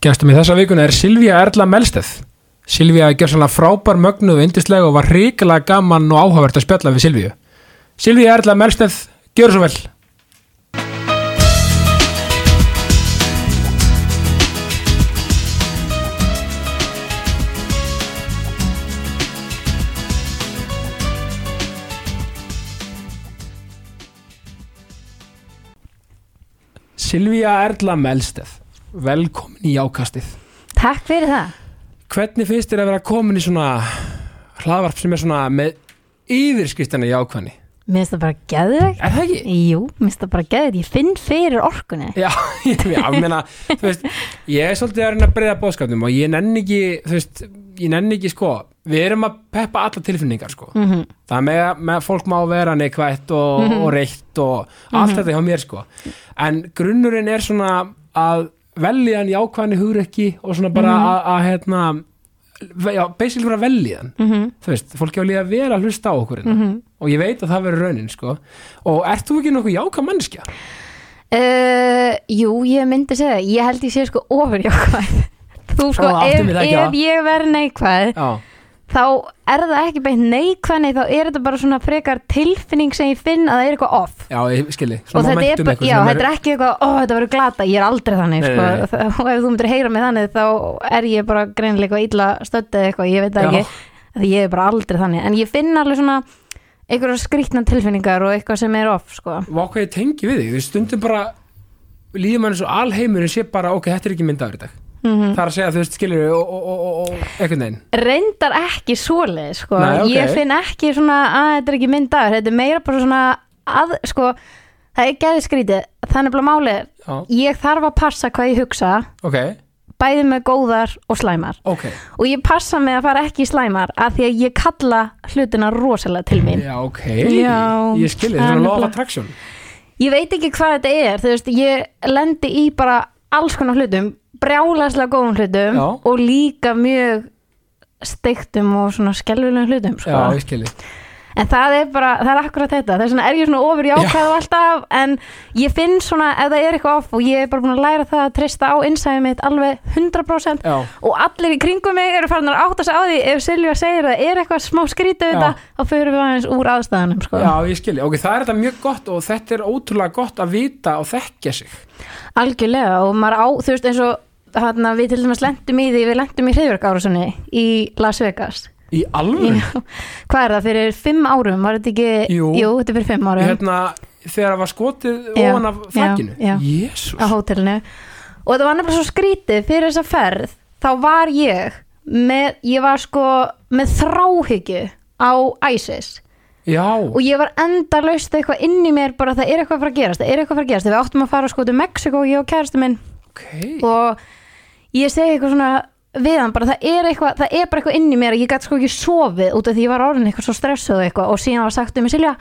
Gestum í þessa vikuna er Silvía Erla Melsteð. Silvía gjör svona frábær mögnuð og yndislega og var hrikalega gaman og áhugavert að spjalla við Silvíu. Silvía Erla Melsteð, gjör svo vel. Silvía Erla Melsteð, velkomin í ákastið. Takk fyrir það. Hvernig finnst þér að vera komin í svona hlaðvarp sem er svona með yfirskriftina í ákvæðni? Mér finnst það bara geðvegt. Er það ekki? Jú, mér finnst það bara geðvegt. Ég finn fyrir orkunni. Já, ég, meina, þú veist, ég er svolítið að reyna að breyða bóðskapnum og ég nenni ekki, þú veist, ég nenni ekki, sko, við erum að peppa alla tilfinningar, sko. Mm Það er með, með fólk má vera neikvætt og, Mhm. og reitt og allt þetta hjá mér, sko. En grunnurinn er svona að velja hann í ákvæðni hugrekki og svona bara Mhm. að, að, hérna, já, basically bara velja hann. -hmm. Þú veist, fólki á líka vel að hlusta á okkur. Mm og ég veit að það verður raunin, sko. Og ert þú ekki nokkuð jáka mannskja? uh, jú, ég myndi segja, það. ég held ég sé sko ofurjákvæð. Þú sko, Ó, ef, ef ég verð neikvæð, Já. Þá er það ekki beint neikvæðni, þá er þetta bara svona frekar tilfinning sem ég finn að það er eitthvað off. Já, ég skilji, svona momentum eitthvað já, þetta er ekki eitthvað, ó, þetta verður glata. Ég er aldrei þannig, Nei, sko. Nei, nei. og ef þú myndir heyra mig þannig þá er ég bara greinilega eitthvað illa stöddið eitthvað, ég veit það Já. ekki. Ég er bara aldrei þannig, en ég finn alveg svona einhverja skrýtna tilfinningar og eitthvað sem er off, sko. Vá hvað ég tengi við þig, við stundum bara líðum hann svo alheimurinn sé bara ok, þetta er ekki myndaður í dag mm það er að segja, þú veist, skilur og, og, og, og, og einhvern veginn. Reyndar ekki svoleið, sko. Nei, ok. ég finn ekki svona að þetta er ekki minn dagur. Þetta er meira bara svona að, sko, það er geði skrítið. Þannig bara málið, Já, ég þarf að passa hvað ég hugsa ok, bæði með góðar og slæmar. Ok. Og ég passa mig að fara ekki í slæmar af því að ég kalla hlutina rosalega til mín. Já, ok, Já, ég skilji, það það er law of attraction. Ég veit ekki hvað þetta er þú veist, ég lendi í bara alls konar hlutum, brjálaslega góðum hlutum Já. og líka mjög steiktum og svona skelvilegum hlutum sko. Já, ég skilji en það er bara, það er akkurat þetta þess vegna er ég svona ofur jákvæð og alltaf en ég finn svona ef það er eitthvað off og ég er bara búin að læra það að treysta á innsæðið mitt alveg 100% Já, og allir í kringum mig eru farin að átta sig á því ef Silja segir að það er eitthvað smá skrítið Já. þetta, þá fyrir við aðeins úr aðstæðanum sko. já, ég skilji, ok, það er þetta mjög gott og þetta er ótrúlega gott að vita og þekkja sig algjörlega og maður á, þú veist eins og hana, við til dæmis lendum í því, við lendum í hreifjörgárusunni í Las Vegas. Í alveg, hvað er það, fyrir fimm árum var þetta ekki, Jú. þetta er fyrir fimm árum. Hérna þegar það var skotið ofan af flagginu. Jésús á hótelinu. Og þetta var nefnilega svo skrítið fyrir þessa ferð þá var ég með, ég var sko með þráhyggju á ISIS. Já, og ég var enda laust eitthvað inn í mér bara það er eitthvað að fara að gerast, það er eitthvað að fara að gerast. Þegar við áttum að fara sko til Mexiko ég og kærastu minn. Ok. Og ég segi eitthvað svona við hann bara það er eitthvað, það er bara eitthvað inn í mér ég gæti sko ekki sofið út af því ég var orðin eitthvað svo stressuð og eitthvað. Og síðan var sagt um mig Silja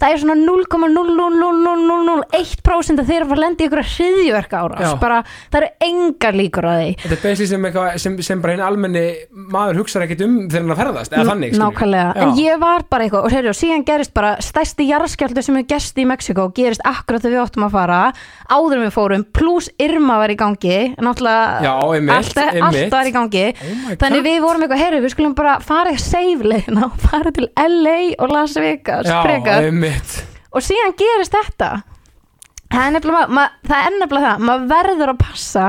það er svona 0,00001% að þeir eru að að í ykkur hriðjverka árás Já. bara það eru engar líkur á því Þetta er basically sem, sem, sem bara hinn almenni maður hugsar ekkert um þegar hann er að ferðast eða þannig, nákvæmlega, en ég var bara eitthvað og, sérjó, síðan gerist bara stærsti jarðskjáldu sem er gerst í Mexiko gerist akkurat þegar við áttum að fara áður við fórum, pluss Irma var í gangi náttúrulega allt, var í gangi Oh þannig við vorum eitthvað, heyrðu, við skulum bara fara í save-leina og fara til LA og Las Vegas frekar. Einmitt. Og síðan gerist þetta. Það er nefnilega, ma, það er nefnilega það maður verður að passa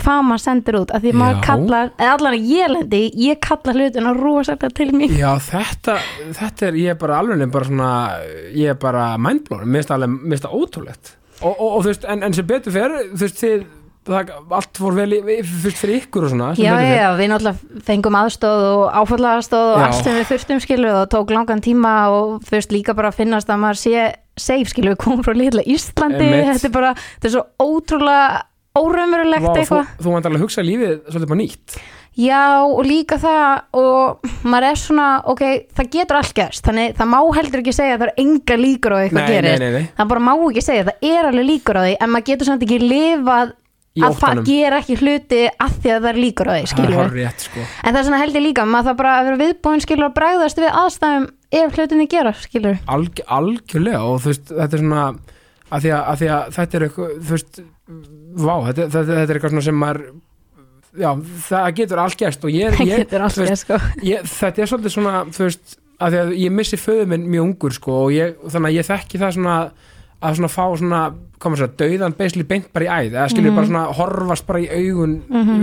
hvað maður sendir út, af því maður Já. kallar eða allan að ég lendi, ég kalla hlutina rosalega til mín. Já, þetta, þetta er, ég er bara alveg bara svona, ég er bara mindblown, mér finnst það alveg, mér finnst það ótrúlegt. Og, og, og þú veist, en, en sem betur fer þú veist, þið, það, allt fór vel fyrst fyrir ykkur og svona Já, já, við náttúrulega fengum aðstóð og áfalla aðstóð og allt sem við þurftum skilu og tók langan tíma og fyrst líka bara að finnast að maður sé safe skilu, við komum frá litla Íslandi. Einmitt. þetta er bara, þetta er svo ótrúlega þú, eitthvað. þú vant alveg að hugsa lífið svolítið bara nýtt? Já, og líka það og maður er svona, ok, það getur allt gerst, þannig það má heldur ekki segja að það er enga líkur á því eitthvað Nei, gerist. nei, nei, nei. það bara má ekki segja, það er alveg líkur á því en maður getur samt ekki lifað að gera ekki hluti að því að það er líkur á því, sko. En það er svona held ég líka, maður það bara að vera viðbúin skilur að bregðast við aðstæðum ef hlutinni gera, skilur. Alg, algjörlega og þú veist, þetta er svona að því að, að, því að þetta er eitthvað þú veist, vá, þetta, þetta, þetta er eitthvað sem maður já, það getur allt gerst og ég, ég, veist, alltaf sko. ég, þetta er svolítið svona þú veist, að því að ég missi föðu minn mjög ungur sko og ég, þannig að ég þekki það svona að svona fá svona koma sér, dauðan basically beint bara í æð eða skilur Mhm. bara svona horfast bara í augun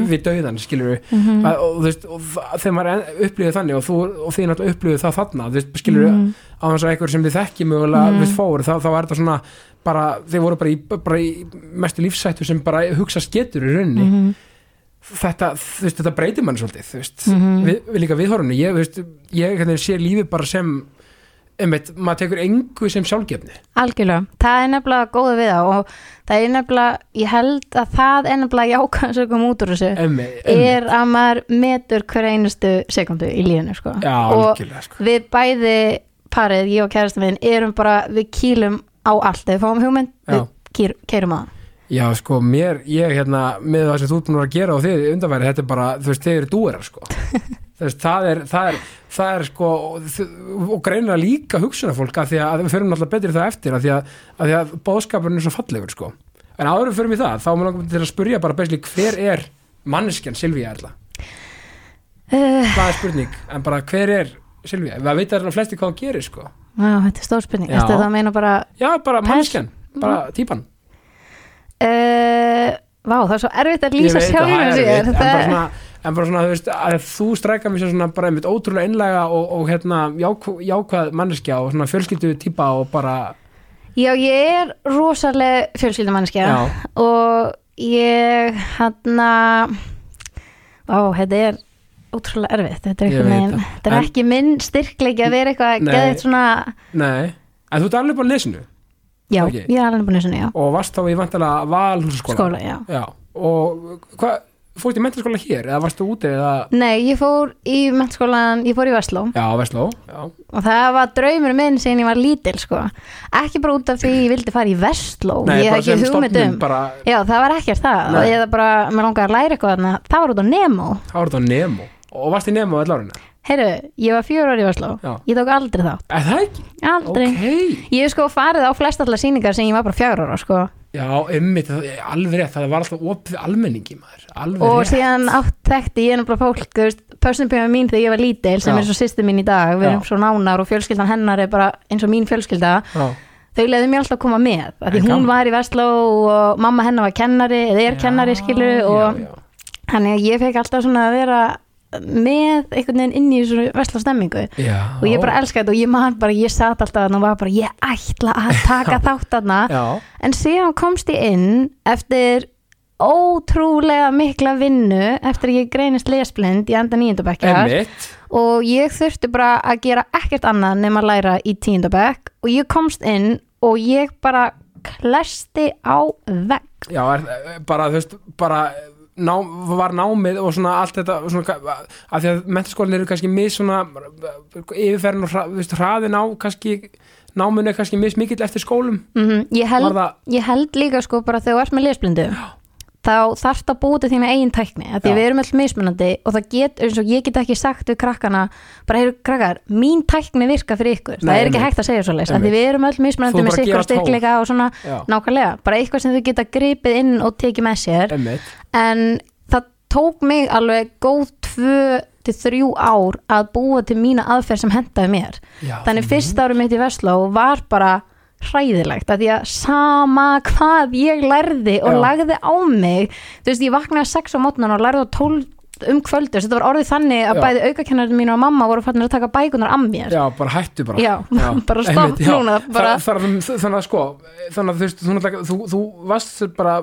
við dauðan skilur við Mhm. að, og þú veist, og þegar maður upplýði þannig og, þú, og þið náttúrulega upplýði það þarna þú veist, skilur við, Mhm. á þess að einhver sem þið þekki mögulega Mhm. við fóru, þá, þá er þetta svona bara, þeir voru bara í, bara í mestu lífsættu sem bara hugsa sketur í rauninni Mhm. þetta, þú veist, þetta breytir mann svolítið, þú veist, Mhm. við, við líka viðhorfinu ég, þú veist, ég hvernig, sé lífið bara sem einmitt, maður tekur engu sem sjálfgefni Algjörlega, það er nefnilega góða við það og það er nefnilega, ég held að það er nefnilega jákvæðan sem kom út úr þessu einmitt, er að maður metur hver einustu sekundu í lífinu sko. já, og sko. við bæði parið, ég og kærasta minn erum bara, við kýlum á allt ef við fáum hugmynd, Já. við kýr, keirum á það já, sko, mér, ég hérna með það sem þú búin að að gera og þið undanværi, þetta er bara, þú veist, þið eru dúerar sko. veist, það er það er, það er sko og, og greinilega líka hugsunarfólk að því að við förum náttúrulega betri það eftir að því að, að, því að bóðskapurinn er svo fallegur sko. en áður við förum í það, þá mér langar til að spurja bara besli, hver er manneskjan Silvíja Erla? uh, það er spurning, en bara hver er Silvíja, það veit að flesti hvað hann gerir sko. já, þetta er stór spurning. Ertu það að meina bara já, bara manneskjan, bara típan uh, vá, það er svo erfitt að lýsa sjálfum það er sér erfitt, en bara það, svona, en bara svona þú veist, að þú strækar mér svona bara einmitt ótrúlega einlega og, og hérna jákvæð, jákvæð manneskja og svona fjölskyldu típa og bara já, ég er rosaleg fjölskyldumannskja já, og ég hann að ó, þetta er ótrúlega erfitt þetta er, það. þetta er En- ekki minn styrkleiki að vera eitthvað Nei. geðið svona nei. En þú ert alveg bara lesinu já, Ok. ég er alveg að svona, já. Og varst þá í vantilega valhúsaskóla skóla, já. Já, og hvað, fórst í mentaskóla hér eða varstu úti eða? Nei, ég fór í mennskólan, ég fór í Vestló. Já, Vestló, já, og það var draumur minn sem ég var lítil sko. ekki bara út af því ég vildi fara í Vestló. Nei, ég bara hef ekki sem hugmynd stofnun um bara, Já, það var ekkert það. Nei. eða bara, mér langaði að læra eitthvað þarna. Það var út á Nemo. Þá var þetta á Nemo. Og varst í Nemo öll árinu Heyrðu, ég var fjör ári í Vestló Já. ég tók aldrei þá, er það ekki? aldrei. Ok, Ég hef sko farið á flest allar sýningar sem ég var bara fjár ára sko. já, ymmit alveg rétt, það var alltaf opið almenningi maður, alveg og rétt. síðan átt þekkti ég náttúrulega fólk þú veist, personpjöma mín þegar ég var lítil sem Já. er svo sýsti mín í dag, við erum svo nánar og fjölskyldan hennar er bara eins og mín fjölskylda. Já, þau leiðu mér alltaf að koma með því hún gaman. var í Vestló og mamma hennar var kennari eða er kennari skilur og þannig að ég fekk alltaf svona að vera með einhvern veginn inn í þessu Vestló stemmingu Já. og ég bara elska þetta og ég man bara, ég satt alltaf þarna og var bara, ég ætla að taka þátt þarna. En síðan komst ég inn eftir ótrúlega mikla vinnu eftir að ég greinist lesblind í enda nýjöndabækjar emmitt og ég þurfti bara að gera ekkert annað nema að læra í tíundabæk og ég komst inn og ég bara klesti á vegg. Já, er, bara, þú veist, bara ná, var námið og svona allt þetta svona, að því að mentaskólinn eru kannski mis svona yfirferðin og hra, þú veist, hraðin á kannski náminu er kannski mis mikill eftir skólum. Mm ég, Var held, það, ég held líka sko bara þegar þú ert með lesblindu þá þarft að búti þína eigin tækni því við erum öll mismunandi og það get, eins og ég get ekki sagt við krakkana bara heyru krakkar, mín tækni virka fyrir ykkur, það Nei, er ekki einmitt. hægt að segja svo Einmitt. því við erum Þú mismunandi með sikkur styrkleika og svona já, nákvæmlega, bara eitthvað sem þau geta gripið inn og tekið með sér. Emmitt en það tók mig alveg góð tvö til þrjú ár að búa til mína aðferð sem hendaði mér. Já, þannig fyrst árum mitt í Vestló var bara hræðilegt að því að sama hvað ég lærði og Já. lagði á mig þú veist ég vaknaði sex á mótnan og lærði á tól um kvöldur, þetta var orðið þannig að Já. bæði aukakennarinn mín og mamma voru fannir að taka bækunar af mér. Já, bara hættu bara. Já, bara stopp já. núna, bara- Þa, það, Þannig að sko þannig að þú þú, þú varst bara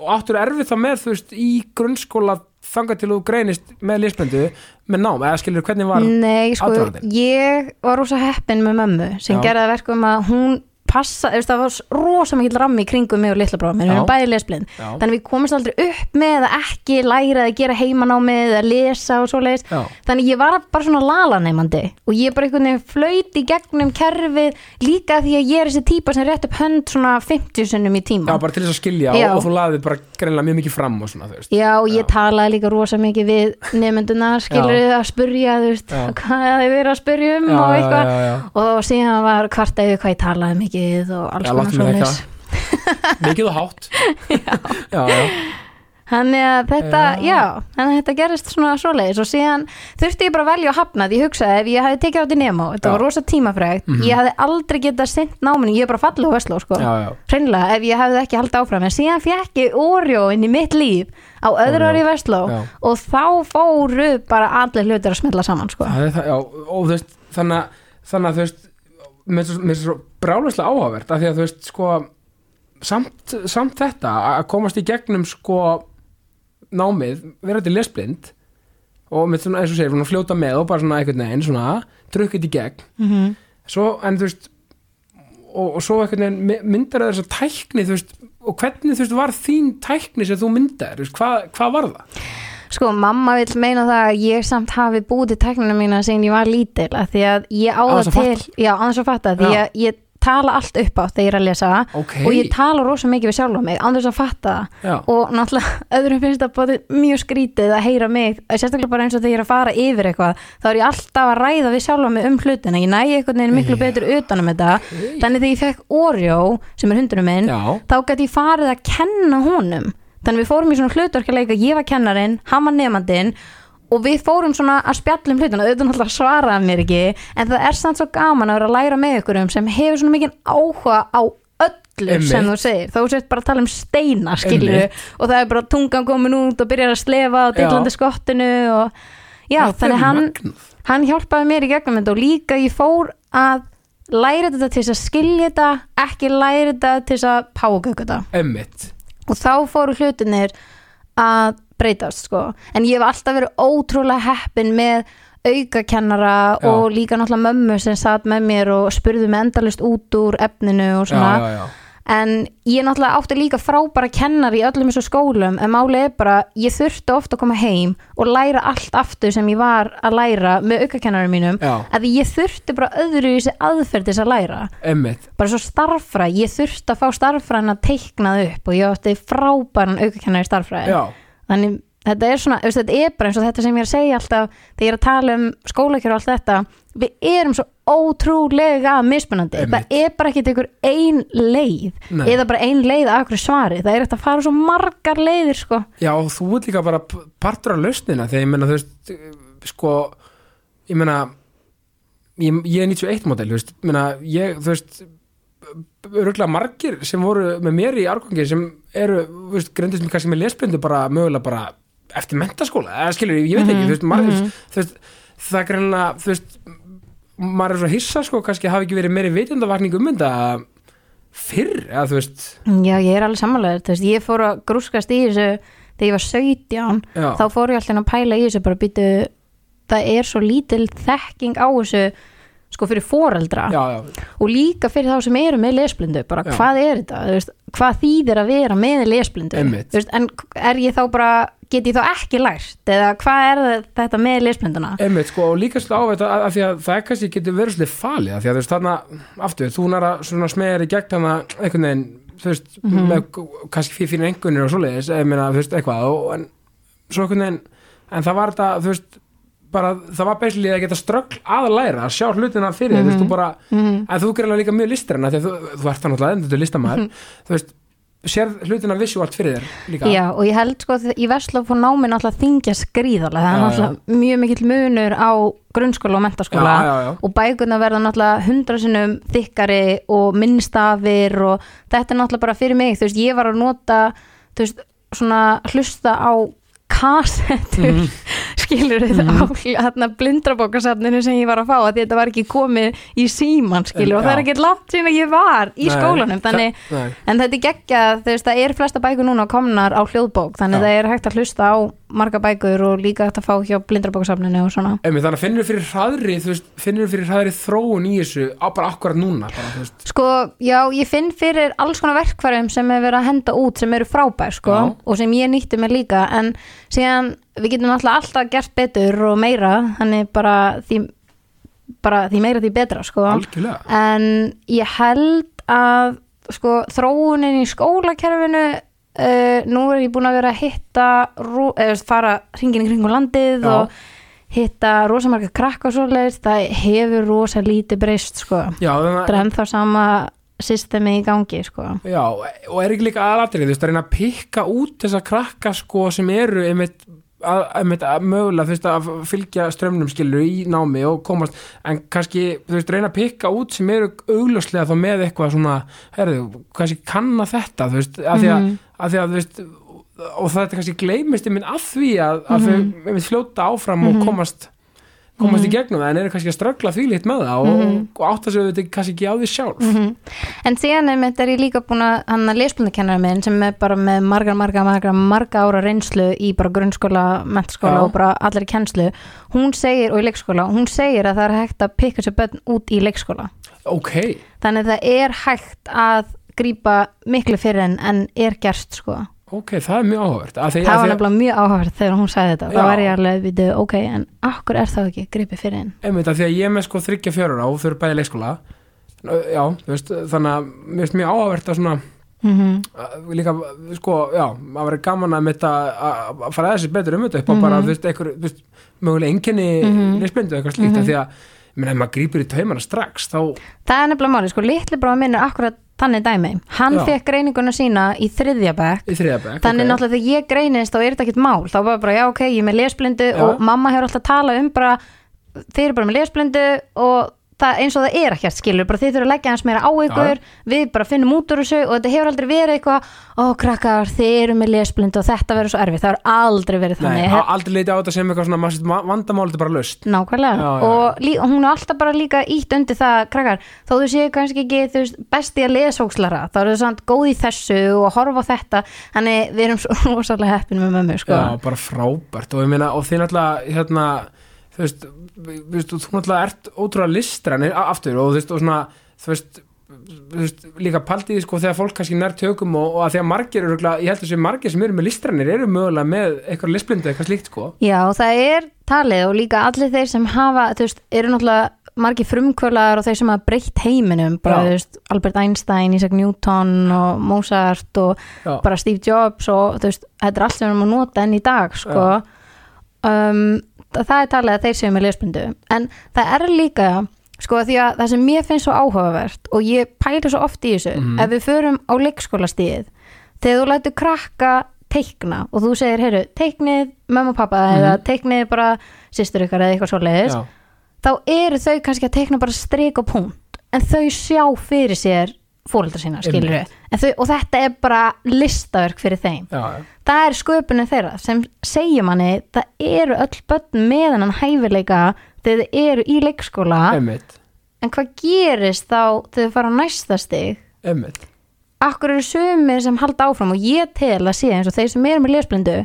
og áttur erfið það með þú veist, í grunnskóla þangað til þú greinist með lýsbendu með nám, eða skilur hvernig var Nei, sko, aðdragandinn? ég var rosa heppin með mömmu sem Já. gerði verkum að hún passa, þú veist, það var rosa mikill rammi í kringum mig og litla bróðum, við Já. erum bæði lesblind Já. þannig við komumst aldrei upp með að ekki læra að gera heimanámið eða lesa og svoleiðis Já. þannig ég var bara svona lalaneimandi og ég bara einhvern veginn flöyti í gegnum kerfið líka því að ég er þessi típa sem rétt upp hönd svona 50 sinnum í tíma Já, bara til þess að skilja Já. og, þú laðið bara greinlega mjög mikið fram og svona, þú veist Já, ég talaði líka rosa mikið við nefndunar, skilur þið að spurja þú veist, Já. hvað þið verið að spurja um Já, og já, eitthvað já, já. og síðan var hvart eða hvað ég talaði mikið og alls konar svoleiðis. þekka. mikið og hátt. Já, já, Þannig að þetta, Já. já, þannig að þetta gerist svona svoleiðis og síðan þurfti ég bara að velja að hafna því ég hugsaði ef ég hefði tekið á þetta nemo, þetta Já. var rosa tímafrægt ég hefði aldrei getað sint náminu, ég er bara fallið á Vestló sko, hreinlega ef ég hefði ekki haldið áfram en síðan fekk ég Oreo inn í mitt líf á öðru í Vestló og þá fóru bara allir hlutir að smetla saman sko. er já og þú veist, þannig að þú veist mér finnst svo- bráluslega áhugavert af því að þú veist, sko samt, samt þetta að komast í gegnum sko námið, vera til lesblind og með svona, eins og segir, fljóta með og bara svona einhvern veginn, svona drukkið í gegn mm svo, en þú veist og, og svo einhvern veginn my- myndar þess að tækni, þú veist og hvernig þú veist var þín tækni sem þú myndar, þú veist, hvað, hvað var það? Sko, mamma vil meina það að ég samt hafi búið tæknina mína sem ég var lítil að því að ég á Án það þess að til, já, án þess að fatta því Já. að ég tala allt upp á þegar ég er að lesa Ok, og ég tala rosa mikið við sjálfa mig án þess að fatta það. Já, og náttúrulega öðrum finnst það bóði mjög skrítið að heyra mig, sérstaklega bara eins og þegar ég er að fara yfir eitthvað, þá er ég alltaf að ræða við sjálfa mig um hlutina, ég næ einhvern veginn miklu Já. betur utan um þetta. Þannig þegar ég fekk Oreo, sem er hundurinn minn já, þá gæti ég farið að kenna honum. Þannig við fórum í svona hlutverkaleika ég var kennarinn, hann var nefandinn og við fórum svona að spjallum hlutina auðvitað náttúrulega svaraði mér ekki en það er samt svo gaman að vera að læra með ykkur um sem hefur svona mikið áhuga á öllu Einmitt. sem þú segir. Þá sért bara að tala um steina skilur Einmitt. og það er bara tungan komin út og byrjar að slefa á dillandi skottinu og já, Þetta er þannig hann hann hjálpaði mér í gegnum þetta og líka ég fór að læra þetta til þess að skilja þetta ekki læra þetta til þess að págöku þetta. Og þá fóru hlutinir að breytast sko. En ég hef alltaf verið ótrúlega heppin með aukakennara Já. og líka náttúrulega mömmu sem satt með mér og spurði mig endalist út úr efninu og svona. Já, en ég náttúrulega átti líka frábæra kennar í öllum þessu skólum en málið er bara, ég þurfti ofta að koma heim og læra allt aftur sem ég var að læra með aukakennarum mínum að ég þurfti bara öðru í þessi aðferð til þess að læra. Emmitt bara svo starffræði, ég þurfti að fá starffræðin að teikna það upp og ég átti frábæran aukakennar í starffræði. Já, þannig þetta er svona, þetta er bara eins og þetta sem ég er að segja alltaf þegar ég er að tala um skólakjör og allt þetta við erum svo ótrúlega mismunandi, það er bara ekki einhver ein leið, Nei. eða bara ein leið af hverju svari, það er eftir að fara svo margar leiðir sko, já, og þú ert líka bara partur af lausnina þegar ég menna, þú veist, sko ég menna ég, ég er 91 model, þú veist, menna, ég, þú veist öruglega margir sem voru með mér í árgangi sem eru, veist, greindist mér kannski með lesblindu bara mögulega bara eftir mentaskóla, eða skilur, ég veit ekki, þú veist, margir, þú veist, það er greinlega, þú veist maður er svo hissa, sko, kannski hafi ekki verið meiri vitundavakning um þetta fyrr, eða þú veist. Já ég er alveg sammálaður þú veist, ég fór að grúskast í þessu þegar ég var 17 já, þá fór ég alltaf að pæla í þessu bara býtu, það er svo lítil þekking á þessu sko fyrir foreldra já, já, og líka fyrir þá sem eru með lesblindu bara Já. hvað er þetta, veist, hvað þýðir að vera með lesblindu, veist, en er ég þá bara, get ég þá ekki lært? Eða hvað er þetta með lesblinduna? Einmitt, sko, og líka svolítið áveit að, að því að það er kannski getur verið svolítið falið af því að þú veist þarna, aftur, þú nær að svona smegjar í gegn þarna einhvern veginn þú veist, Mhm. með kannski fyrir fyrir einhvernir og svoleiðis, eða þú veist, eitthvað og, en svo einhvern veginn en það var þetta, þú veist bara, það var basically að geta ströggl að læra að sjá hlutina fyrir, mm þú veist, þú bara Mhm. en þú gerði líka mjög listarinn því að þú, þú ert það náttúrulega endur listamæður þú veist, sér hlutina visuált fyrir þér líka. Já, og ég held sko í Vestló fór náminn alltaf þingja skríðarlega, það er náttúrulega mjög mikill munur á grunnskóla og mentaskóla já, já, já. og bækurna verða náttúrulega hundra sinnum þykkari og minnstafir og þetta er náttúrulega bara fyrir mig, þú veist, ég var að nota þú veist, svona hlusta á kassettur Mhm. skilur þetta á hérna blindrabókasafninu sem ég var að fá að þetta var ekki komið í síman skilur og það er Já. ekki langt síðan ég var í Nei, skólanum þannig nei. En þetta er geggjað, þú veist, það er flesta bækur núna komnar á hljóðbók, þannig Já. það er hægt að hlusta á marga bækur og líka hægt að fá hjá blindrabókasafninu og svona. Einmitt, þannig að finnur fyrir hraðri þú veist, finnur fyrir hraðri þróun í þessu á bara akkurat núna bara, þú. Sko, já, ég finn fyrir alls konar verkfærum sem er verið að henda út sem eru frábær, sko, Já. og sem ég nýtti mig líka, en síðan við getum alltaf alltaf gert betur og meira, þannig bara því, bara því meira því betra, sko. algjörlega en ég held að sko, þróunin í skólakerfinu uh, nú er ég búin að vera að hitta eða veist, fara hringin í kringum landið Já. og hitta rosa marga krakka og svoleiðis, það hefur rosa lítið breyst sko, það er ennþá sama systemi í gangi sko. Já, og er ekki líka aðalatrið, þú veist, að reyna að pikka út þessa krakka sko sem eru einmitt að, einmitt að mögulega þú veist að fylgja strömmnum skilur í námi og komast, en kannski þú veist, reyna að pikka út sem eru augljóslega þá með eitthvað svona, herðu kannski kanna þetta, þú veist, að því að, Mhm. að, því að veist og er kannski gleymist einmitt að því að, að Mhm. þau einmitt fljóta áfram og komast komast í gegnum það en eru kannski að ströggla því lít með það og, Mhm. og átta sig auðvitað kannski ekki á því sjálf. En síðan er ég líka búin að hann að lesblindakennara minn sem er bara með margar, margar, margar, marga ára reynslu í bara grunnskóla, mentaskóla Já. og bara allir kennslu, hún segir og í leikskóla, hún segir að það er hægt að pikka sér börn út í leikskóla. Ok, þannig að það er hægt að grípa miklu fyrir en, en er gerst sko ok, það er mjög að því, það að var nefnilega mjög áhverð þegar hún sagði þetta. Já. þá var ég alveg, við ok, en akkur er það ekki gripið fyrir henn einmitt að því að ég er með sko þryggja fjörur á þau eru bæði leikskóla. Já, veist, þannig að mér finnst mjög áhugavert að svona mm að líka, sko, já, maður verið gaman að mitt að að fara þessi betur um þetta upp og bara, þú veist, einhver, þú veist, mögulega enginni mm Mhm. lesblindu eitthvað slíkt mm því að, ég meina, ef maður grípur í taumana strax, þá, það er nefnilega máli, sko, þannig dæmi, hann Já. fekk greininguna sína í þriðja bekk í þriðabæk þannig náttúrulega þegar ég greinist þá er þetta ekkert mál þá var bara, já ok, ég er með lesblindu Já. og mamma hefur alltaf talað um bara þeir eru bara með lesblindu og það eins og það er ekkert skilur, bara þið þurfum að leggja hans meira á ykkur, við bara finnum út úr þessu og þetta hefur aldrei verið eitthvað ó krakkar, þið eru með lesblindu og þetta verður svo erfitt, það hefur aldrei verið Nei, þannig. á- aldrei leiti á þetta sem eitthvað svona vandamál þetta er bara löst Nákvæmlega. Já, já, og lí, hún er alltaf bara líka ítt undir það krakkar, þó þú séu kannski ekki þú veist, besti að lesfókslara þá eru þau samt góð í þessu og horfa á þetta. Þannig við erum svo rosalega heppin með mömmu sko. Já, bara frábært. Og meina, og þið náttúrulega hérna, þú veist, veist þú náttúrulega ert ótrúlega listræn aftur og þú veist, og svona, þú veist þú veist, líka paldiði sko þegar fólk kannski nær tökum og, og að því að margir eru ég held að þessi margir sem eru með listrænir eru mögulega með eitthvað listblindu eitthvað slíkt sko Já, það er talið og líka allir þeir sem hafa þú veist, eru náttúrulega margir frumkvölar og þeir sem hafa breytt heiminum bara, þú veist, Albert Einstein, Isaac Newton og Mozart og Já. bara Steve Jobs og þú veist, þetta er allt sem við erum að nota enn í dag sko. um, það, er talið að þeir séu með lesblindu. En það er líka sko því að það sem mér finnst svo áhugavert og ég pæli svo oft í þessu Mhm. ef við förum á leikskólastíð þegar þú lætur krakka teikna og þú segir, heyrðu, teiknið mamma og pappa eða teiknið bara sýstur ykkar eða eitthvað svo leiðis þá eru þau kannski að teikna bara strik og punkt en þau sjá fyrir sér fóreldra sína, skilur við og þetta er bara listaverk fyrir þeim. Já, það er sköpunni þeirra sem segja manni, það eru öll börn með hennan hæfileika þegar þau eru í leikskóla. Emmitt en hvað gerist þá þegar þau fara á næsta stig? Emmitt akkur eru sumir sem halda áfram? Og ég tel að sé eins og þeir sem eru með lesblindu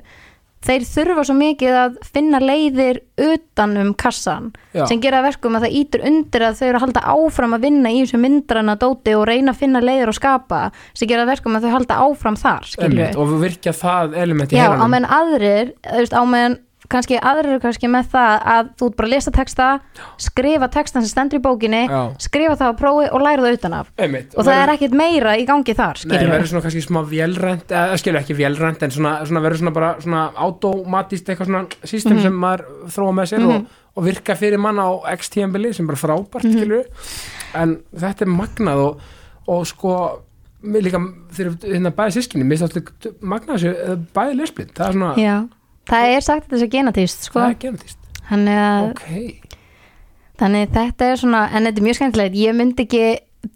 þeir þurfa svo mikið að finna leiðir utan um kassan Já. sem gera verkum að það ítur undir að þau eru að halda áfram að vinna í þessu myndrana dóti og reyna að finna leiðir og skapa sem gera verkum að þau halda áfram þar emmitt og virkja það element í Já, á meðan aðrir þú veist, á meðan kannski aðrir eru kannski með það að þú ert bara að lesa texta skrifa textan sem stendur í bókinni Já. skrifa það á prófi og læra það utan af. Emmitt og það er ekkit meira í gangi þar Nei, skilur verður svona kannski smá vélrænt eða skilur ekki vélrænt en svona, svona verður svona bara svona automatist eitthvað svona system sem maður þróa með sér og, og virka fyrir mann á X-tíðanbili sem bara frábært skilur en þetta er magnað og, og sko líka þegar hérna bæði sískinni mér státt magnað þessu eh, bæði lesblind það er svona, Já, það er sagt þetta sé genatist sko. það er genetist þannig, að, ok, þannig þetta er svona en þetta er mjög skemmtilegt, ég myndi ekki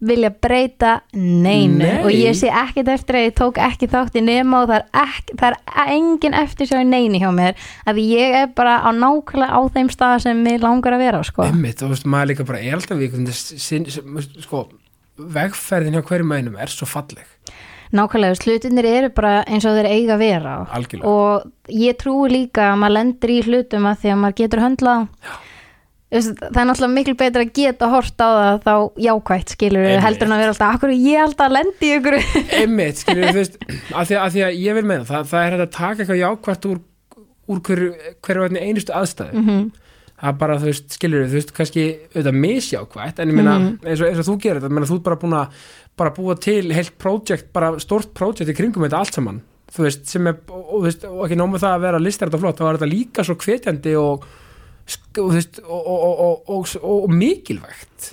vilja breyta neinu Nei. og ég sé ekkit eftir að ég tók ekki þátt í nema og það er, ekki, það er engin eftir sjá í neini hjá mér að ég er bara á nákvæmlega á þeim stað sem mér langar að vera sko. emmitt og veist, maður líka bara er alltaf sin, sko vegferðin hjá hverjum einum er svo falleg nákvæmlega, slutinir eru bara eins og þeir eiga að vera. Algjörlega, og ég trúi líka að maður lendir í hlutum að því að maður getur veist, það er náttúrulega miklu betra að geta hort á það þá jákvætt skilur Einmitt. heldur en að vera alltaf, akkur ég alltaf að lendi ykkur Einmitt, skilur þú veist að því að, því að ég vil meina, það, það er að taka eitthvað jákvært úr, úr hverju, hverju hvernig einustu aðstæðu. Mhm. það er bara, þú veist, skilur þú veist, kannski auðvitað misjákvætt, en ég meina Mhm. eins, og, eins og þú gerir þetta, meina, þú ert bara búin að bara búa til heilt projekt, bara stórt projekt í kringum þetta allt saman, þú veist, sem er og, og, veist, og ekki nómið það að vera listar þetta flott, þá er þetta líka svo hvetjandi og, og, þú veist, og, og, og, og, og, og mikilvægt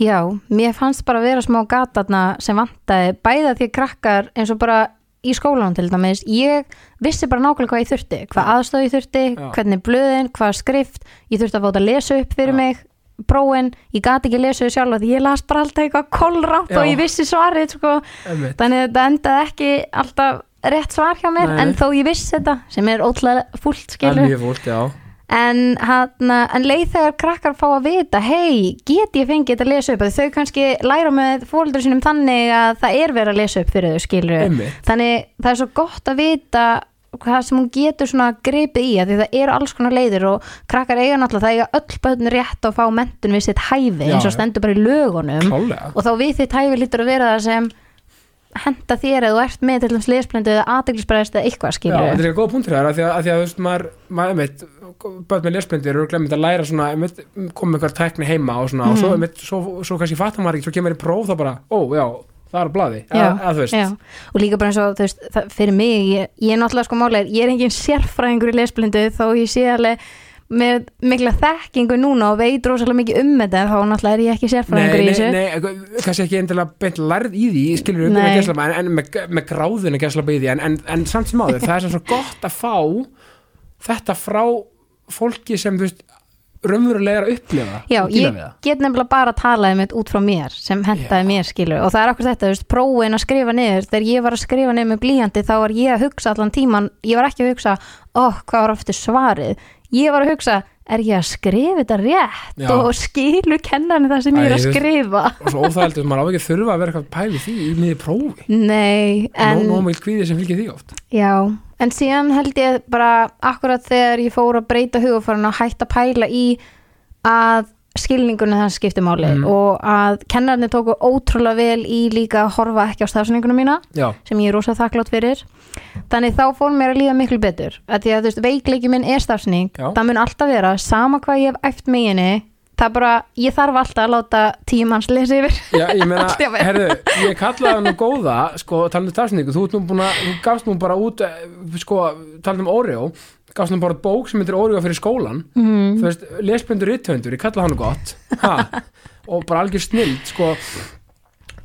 Já, mér fannst bara að vera smá gatarna sem vantaði bæða því að krakkar eins og bara í skólanum til dæmis ég vissi bara nákvæmlega hvað ég þurfti hvað aðstöð ég þurfti, Já. hvernig blöðin hvað skrift, ég þurfti að þetta að lesa upp fyrir Já. mig, prófin ég gati ekki að lesa þau sjálf því ég las bara alltaf eitthvað kolrátt Já. og ég vissi svarið sko. Þannig að þetta endaði ekki alltaf rétt svar hjá mér Nei. en þó ég vissi þetta sem er ótrúlega fúlt skilur fúlt, en, hana, en leið þegar krakkar fá að vita hei, get ég fengið þetta að lesa upp? Að þau kannski læra með fóldur sinum þannig að það er verið að lesa upp fyrir þau skilur Einmitt. þannig það er svo gott að vita hvað sem hún getur svona gripið í því það eru alls konar leiðir og krakkar eiga náttúrulega, það eiga öll börn rétt að fá mentun við sitt hæfi Já, eins og stendur bara í lögunum. Klálega og þá við þitt hæfi lítur að vera það sem henda þér eða þú ert með til þess lesblindu eða aðdeglisbræðist eða eitthvað Já, skilur þetta er ekki góð punktur þar að því að, að, því að þú veist, maður, maður, einmitt, börn með lesblindir eru glemmt að læra svona, einmitt, koma eitthvað tækni heima og svona, og svo, Mhm. einmitt, svo, svo kannski fattar maður ekki, svo kemur í próf þá bara, ó, já, það er Já, að, að þú veist, já. og líka bara eins og þú veist, það, fyrir mig, ég, ég er náttúrulega sko málega, ég er engin sérfræðingur í lesblindu þó ég sé alveg með mikla þekkingu núna og veit rosalega mikið um þetta þá náttúrulega er ég ekki sérfræðingur Nei, í nei, þessu nei, eitthvað- kannski ekki endilega beint lærð í því, skilur upp Nei. með gæslapa, en, en með, með gráðinu gæslapa í því, en, en, en samt sem áður, það er svo gott að fá þetta frá fólki sem, þú veist, raunverulega er að upplifa Já, ég get nefnilega bara að tala um þetta út frá mér sem hentaði Já. mér skilur og það er okkur þetta, þú veist, prófin að skrifa niður þegar ég var að skrifa niður með blíjandi þá var ég að hugsa allan tíman, ég var ekki að hugsa ó, hvað var aftur svarið ég var að hugsa, er ég að skrifa þetta rétt? Já. og skilur kennarinn það sem ég er að skrifa. og svo óþægilegt, maður á ekki að þurfa að vera eitthvað pæli því í miði prófi, Nei, en nóg mjög kvíði sem fylgir því oft. Já, en síðan held ég bara akkurat þegar ég fór að breyta hugafarin og hætta pæla í að skilningunni það skipti máli Mhm. og að kennarnir tóku ótrúlega vel í líka að horfa ekki á stafsningunum mína Já, sem ég er rosa þakklátt fyrir þannig þá fór mér að líða miklu betur að því að þú veist, veikleiki minn er stafsning Já. það mun alltaf vera, sama hvað ég hef æft meginni, það bara ég þarf alltaf að láta tímans lesa yfir Já, ég meina, herðu, ég kallaði það nú góða, sko, talandi um stafsningu, þú, nú búin að, þú gafst nú bara út, eh, sko, talandi um Oreo, gafst nú bara bók sem heitir Oreo fyrir skólan, mm. þú veist, lesblindur ritthöndur, ég kallaði hann gott, ha, og bara algjör snild, sko,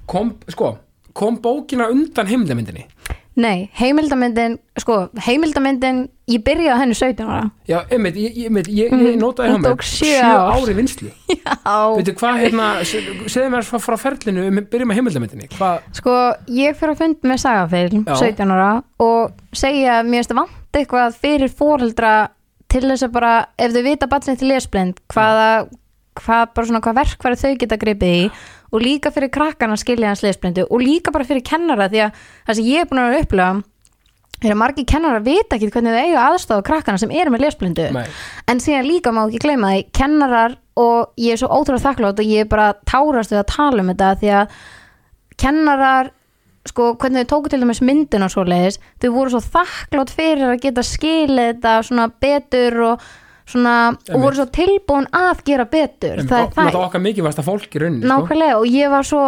kom, sko, kom bókina undan heimildamyndinni, Nei, heimildamyndin sko, heimildamyndin ég byrjaði á henni 17 ára. Já, einmitt, ég, ég, einmitt, ég, ég Mhm, notaði tók sjö ár. ári vinslu, Já, veitu, hvað, hérna, segðu mér frá, frá ferlinu, um- byrjum að heimildamyndinni, hvað, sko, ég fyrir að fund með sagafilm Já. 17 ára og segja að mér finnst vant eitthvað fyrir fóreldra til þess að bara, ef þau vita batnið til lesblind, hvaða hvað, bara svona, hvað verkfæri þau geta gripið í og líka fyrir krakkana skilja hans lesblindu og líka bara fyrir kennara því að það sem ég er búin að upplifa er að margir kennara vita ekki hvernig þau eiga aðstofa krakkana sem eru með lesblindu. Nei, en síðan líka má ekki gleyma því kennarar og ég er svo ótrúlega þakklátt og ég er bara tárast við að tala um þetta því að kennarar sko hvernig þau tóku til dæmis myndin og svoleiðis þau voru svo þakklátt fyrir að geta skilið þetta svona betur og svona og voru svo tilbúin að gera betur. En það það okkar mikilvægsta fólk í rauninni, sko. nákvæmlega og ég var svo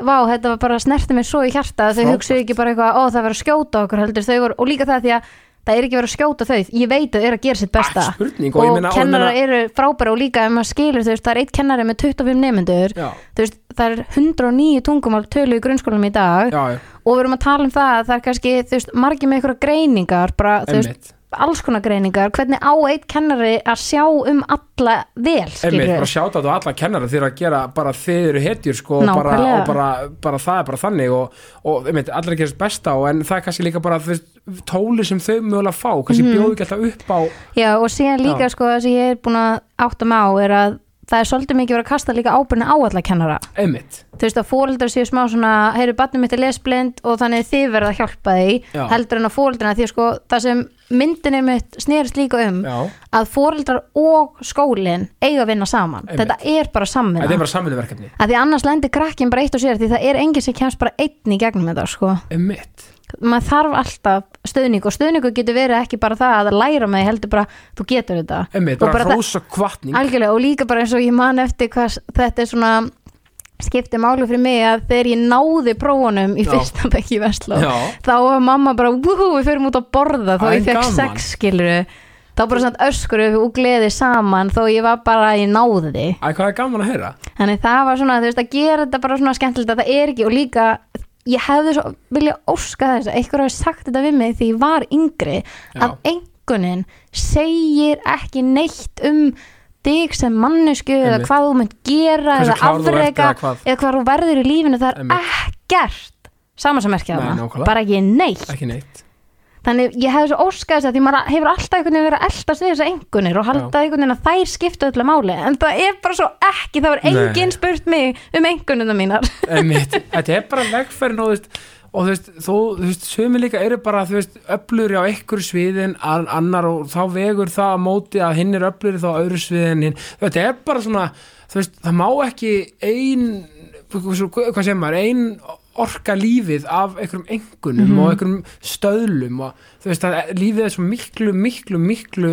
vá, þetta var bara snerti mig svo í hjarta að þau hugsuðu ekki bara eitthvað, ó það verður að skjóta okkur heldur þau voru, og líka það því að það er ekki verið að skjóta þau, ég veit að þau eru að gera sitt besta. Ekki spurning, og og, meina- kennarar meina- eru frábæra og líka maður skilur veist, það er eitt kennari með 25 nemyndur já, þú veist, það er 109 tungumál tölu í grunnskólanum í dag. Já, já, og við erum að tala um það að það er kannski veist, margir með einhverja greiningar bara, alls konar greiningar hvernig á eitt kennari að sjá um alla vel, Einmitt, bara sjáta á alla kennara þeir að gera bara þeir eru hetjur sko og bara, og bara, bara það er bara þannig og, og einmitt, gera sitt besta og en það er kannski líka bara veist, tóli sem þau mögulega fá kannski Mhm. bjóðu ekki alltaf upp á Já, og síðan líka Já. sko það sem ég er búin að átta mig á er að það er svolítið mikið verið að kasta líka ábyrni á alla kennara. Einmitt, þú veist að fóreldrar séu smá svona heyru barnið mitt er lesblind og þannig þið verða að hjálpa því Já. heldur en að fóreldrina því sko það sem myndinni mitt snerist líka um já. að fóreldrar og skólinn eiga að vinna saman. Einmitt. þetta er bara samvinna. Þetta er bara samvinnuverkefni. Að því annars lendir krakkin bara eitt og sér því það er enginn sem kemst bara einn í gegnum þetta sko. Einmitt, maður þarf alltaf stuðning og stuðningu getur verið ekki bara það að læra með heldur bara þú getur þetta. Einmitt, Og bara, það- og líka bara eins og ég man eftir hvað þetta er svona skipti máli fyrir mig að þegar ég náði prófunum í fyrsta bekki í Vestló þá var mamma bara, wúhú, við förum út að borða. Þá ég fekk sex skiluru þá bara svona öskur og gleði saman þó ég var bara, ég náði því. Æ, hvað er gaman að heyra? Þannig það var svona, þú veist, að gera þetta bara svona skemmtilegt að það er ekki og líka ég hefði svo vilja óska þess að einhver hafi sagt þetta við mig því ég var yngri Já. að einhvernin segir ekki neitt um þig sem mannesku eða hvað þú mynd gera Hversu eða afrega eða hvað. þú verður í lífinu það er Einmitt. ekkert sama sem merkja Nei, það nákvæmlega. bara ekki neitt Ekki neitt þannig ég hefði svo óskað þess að því maður hefur alltaf einhvern veginn verið að eldast við þessar engunir og halda einhvern veginn að þær skipta öllu máli. En það er bara svo ekki, það var enginn spurt mig um engunina mínar. Einmitt. Þetta er bara vegferðin og þú veist og þú veist, þú, þú veist, sömi líka eru bara þú veist, öfluri á einhverju sviðin an- annar og þá vegur það að móti að hinn er öfluri þá öðru sviðin hinn, þetta er bara svona þú veist, það má ekki ein hvað segir maður, ein orka lífið af einhverjum engunum og einhverjum stöðlum og þú veist, að lífið er svo miklu, miklu, miklu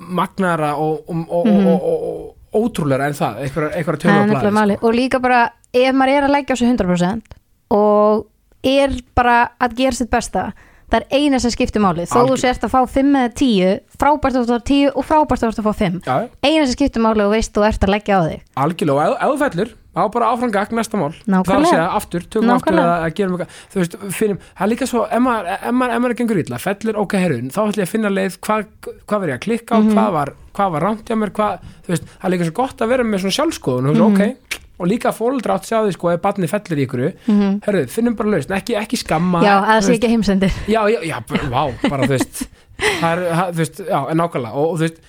magnara og, og, og, og, og, og, og ótrúlega en það, einhverja, einhverja Það er tölva nefnilega máli og líka bara ef maður er að leggja á sig 100% og er bara að gera sitt besta það er eina sem skiptir máli. Þó þú Algjör- sért að fá 5 eða 10 frábært að þú fá 10 og frábært að þú fá 5 Já, eina sem skiptir máli og veist þú ert að leggja á þig. Algjörlega, og ef þú fellur á bara áfram gagn næsta mál Nákvæmlega. að segja aftur, tökum aftur að, að gera mjög þú veist, finnum, það er líka svo ef maður, er gengur illa, fellur ok herrun, þá ætlum ég að finna leið hvað, hvað verð ég að klikka á, Mhm. hvað var hvað var rámt hjá mér, hvað, þú veist það er líka svo gott að vera með svona sjálfskoðun Mhm. mm ok, og líka fóldra átt sjá því sko, ef barni fellur í ykkur, Mhm. herru, finnum bara lausn ekki, ekki skamma Já, að það sé ekki heimsendir já, já, já, vá, bara þú veist það er, þú veist, já, en nákvæmlega og, og þú veist,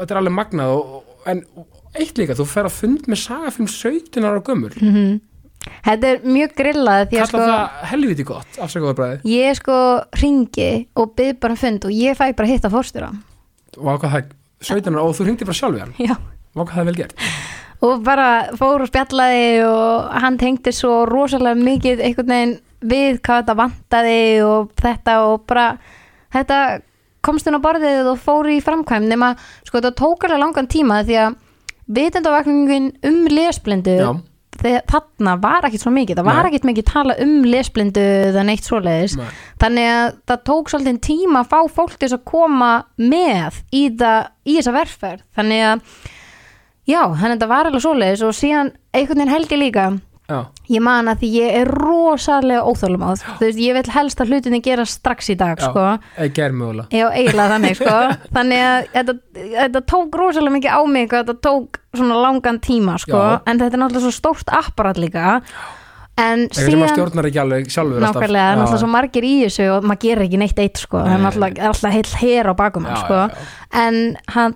þetta er alveg magnað og, en eitt líka, þú fer að fund með sagafilm 17 ára gömur Mhm. Þetta er mjög grillað kalla sko það helviti gott, afsakaðu bræði ég sko ringi og byrð bara fund og ég fæ bara að hitta fórstjóra og hvað það, 17 ára, og þú hringdi bara sjálf í hann? Já. Og hvað það er vel gert. Og bara fór og spjallaði og hann tengdi svo rosalega mikið einhvern veginn við hvað þetta vantaði og þetta og bara þetta komst inn á borðið og fór í framkvæm nema sko þetta tók alveg langan tíma því að vitendavakningin um lesblindu já, þegar þarna var ekkit svo mikið það var Nei. ekkit mikið tala um lesblindu eða neitt svoleiðis Nei. þannig að það tók svolítið tíma að fá fólk til þess að koma með í, það, í þessa verðferð þannig að já, þannig að þetta var alveg svoleiðis og síðan einhvern veginn held ég líka já, ég man að því ég er rosalega óþólum á þú veist, ég vil helst að hlutinni gera strax í dag sko. Já, eiginlega þannig sko. Þannig að þetta, þetta tók rosalega mikið á mig hvað þetta tók svona langan tíma sko. En þetta er náttúrulega svo stórt apparat líka. En eitthvað síðan stjórnar ekki alveg sjálfur alltaf. nákvæmlega, það er náttúrulega svo margir í þessu og maður gerir ekki neitt eitt sko. Það er náttúrulega alltaf heil hér á bakum sko. en hann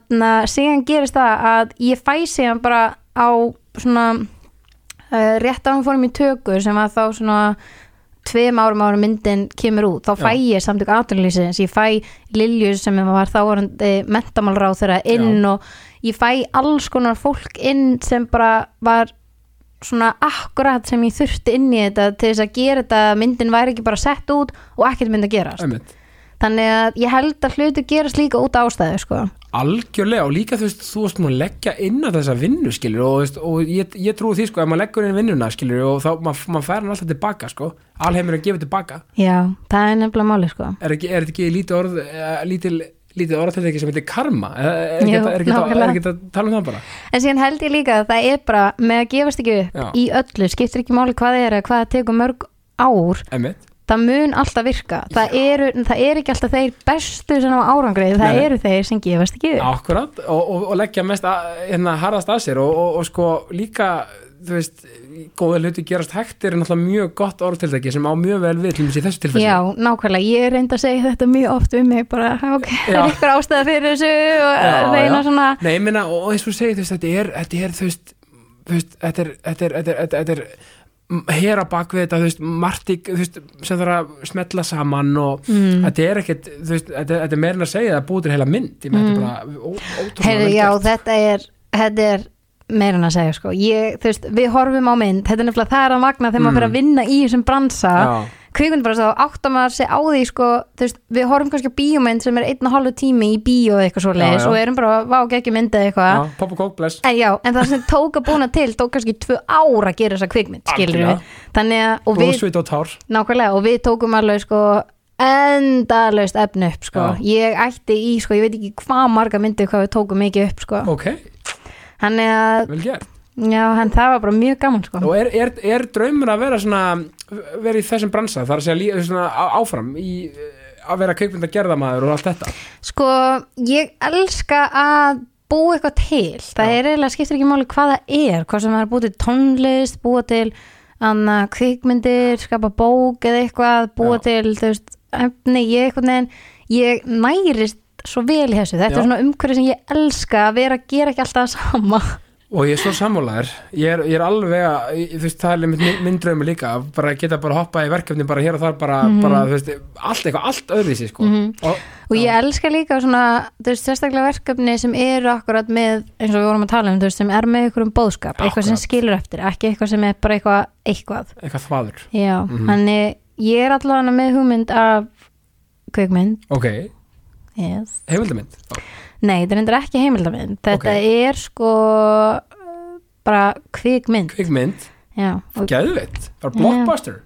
síðan gerist það að ég fæ síðan bara á svona rétt á hann fórum í tökur sem var þá svona tveim árum árum myndin kemur út. Þá fæ ég samtök aðtunlýsins ég fæ Lilju sem var þá varandi mentamálráð þeirra inn og ég fæ alls konar fólk inn sem bara var svona akkurat sem ég þurfti inn í þetta til þess að gera þetta. Að myndin væri ekki bara sett út og ekkert myndi að gerast. Einmitt. þannig að ég held að hluti gerast líka út ástæðu sko. Algjörlega og líka þú veist, þú veist maður leggja inn á þessa vinnu skilur og, veist, og ég, ég trúi því sko, ef maður leggur inn vinnuna skilur og þá maður mað fær hann alltaf tilbaka sko, alheimur er að gefa tilbaka já, það er nefnilega máli sko. er, er þetta ekki lítið orð eh, lítil, lítið orðatæki sem heitir karma er, er, ekki, ekki að tala um það bara en síðan held ég líka að það er bara með að gefast ekki upp Já. í öllu skiptir ekki máli hvað það er eða hvað það tekur mörg ár Einmitt. Það mun alltaf virka. Það, eru, það er ekki alltaf þeir bestu sem á árangrið, það Nei. eru þeir sem gefast ekki upp. Akkurat. Og, og, og leggja mest að, hérna, harðast að sér. Og, og, og sko líka þú veist, góða hluti gerast hægt er náttúrulega mjög gott orðtiltæki sem á mjög vel við til þessu tilfelli. Já, nákvæmlega, ég reyndi að segja þetta mjög oft um mig bara, ok, er ykkur ástæða fyrir þessu? Og reyna svona Nei, ég meina, og eins og segir, þú veist, þetta er, þetta er, þú veist, þetta er, þetta er, þetta er, hér á bakvið þetta, þú veist, margt sem þarf að smetla saman og mm. þetta er ekkert, þú veist, þetta, þetta er meira en að segja að búið til heila mynd, með þetta er bara ó, ótrúlega vel já, þetta er, þetta er meira en að segja, sko. Ég, þú veist, við horfum á mynd, þetta er nefnilega það er að magna þegar maður Mm. fyrir að vinna í þessum bransa. Já, kvikmynd bara svo áttar maður sig á því sko, veist, við horfum kannski á bíómynd sem er einn og hálfu tími í bíó eitthvað svo já. og erum bara, vá, ekki myndið eitthvað. Pop og kók, bless. En já, en það sem tók að búna til tók kannski tvö ár að gera þessa kvikmynd, skilur við Þannig að, og við, og nákvæmlega, og við tókum alveg sko endalaust efni upp sko. Ég ætti í, sko, ég veit ekki hvað marga myndir hvað við tókum mikið upp sko. ok, hann er að, já, hann það var bara mjög gaman sko. og er, er, er draumur að vera svona vera í þessum bransa, það er að segja svona á- áfram í eh, að vera kveikmynda gerðamaður og allt þetta sko, ég elska að búa eitthvað til það Já. er eiginlega, skiptir ekki máli hvað það er hvað sem er búið til tónlist búa til anna, kvikmyndir skapa bók eða eitthvað búa Já. til, þú veist, efni ég eitthvað neginn, ég nærist svo vel í þessu, þetta Já. er svona umhverfi sem ég elska að vera að gera ekki alltaf sama og ég er svo sammálaður. Ég er, ég er alveg að, þú veist, það er minn, minn draumur líka, bara geta bara hoppa í verkefni bara hér og þar, bara, bara þú veist allt eitthvað, allt öðruvísi, sko. Mhm. og, og ég elska líka svona þú veist, sérstaklega verkefni sem eru akkurat með, eins og við vorum að tala um, þú veist, sem er með einhverjum bóðskap, eitthvað sem Akkurat. skilur eftir ekki eitthvað sem er bara eitthvað, eitthvað. Eitthvað þvaður. Já, Mhm. þannig ég er allavega með hugmynd af kvikmynd. Ok, yes. heimildamind Nei, þetta er endur ekki heimildamind. Þetta Ok. er sko bara kvikmynd. Kvikmynd, Já, og, geðveitt bara blockbuster.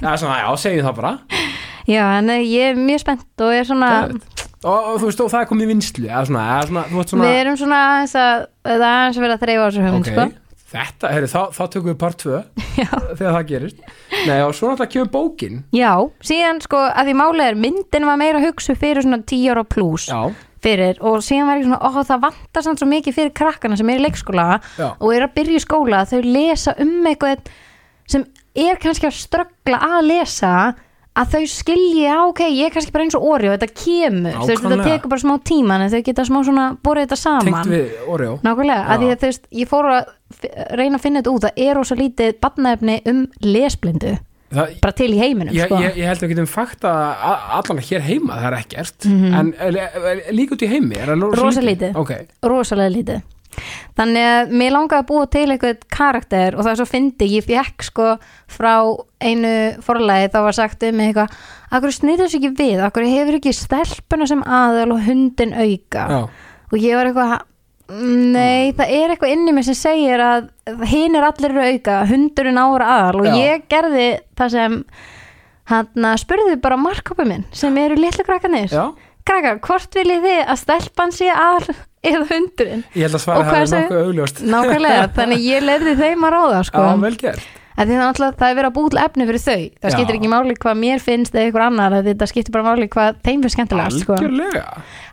Já, svona, já, segjum það bara. Já en ég er mjög spennt og er svona geðveitt og, og þú veist, og það er komið í vinslu eða svona, eða svona, þú veist svona Við erum svona aðeins að það er aðeins að vera að þreifa á þessu hugmynd ok, sko. þetta, herri, þá, þá tökum við part 2 Já. þegar það gerist. Nei, og svo náttúrulega kemur bókin. Já, síðan sko að því málið er myndin var meira hugsu fyrir svona 10 ára pluss já, fyrir og síðan var ég svona, ó það vantar samt svo mikið fyrir krakkana sem er í leikskóla já, og er að byrja í skóla þau lesa um eitthvað sem er kannski að ströggla að lesa að þau skilji, já ok, ég er kannski bara eins og og þetta kemur, þú veist, þetta tekur bara smá tíma en þau geta smá svona borið þetta saman. Tengt við Oreo. Nákvæmlega, að því að þú veist, ég fór að reyna að finna þetta út, það er ósa lítið barnaefni um lesblindu það, bara til í heiminum, ég, sko. ég, ég held að við getum fakta allan hér heima, það er ekkert. Mhm. en er, er, líka út í heimi er það Rosa lítið. ok, rosalega lítið. Þannig að mér langaði að búa til eitthvað karakter og það er svo fyndi ég fekk sko frá einu forlæði þá var sagt um mig eitthvað akkur snýður þessu ekki við, akkur hefur ekki stelpuna sem aðal og hundin auka já, og ég var eitthvað nei, það er eitthvað inni mér sem segir að hinn er allir auka hundurinn ára aðal og Já. ég gerði það sem hann spurði bara markkópa minn sem eru litlu krakkanir já, krakkar, hvort viljið þið að stelpan sé aðal eða hundurinn? Ég held að Og svara hvað það er segir- nokkuð augljóst. Nákvæmlega, þannig ég lefði þeim að ráða sko. já, vel gert það, er það er verið að búið efni fyrir þau það Já. skiptir ekki máli hvað mér finnst eða ykkur annar, að þetta skiptir bara máli hvað þeim finnst skemmtilegast sko.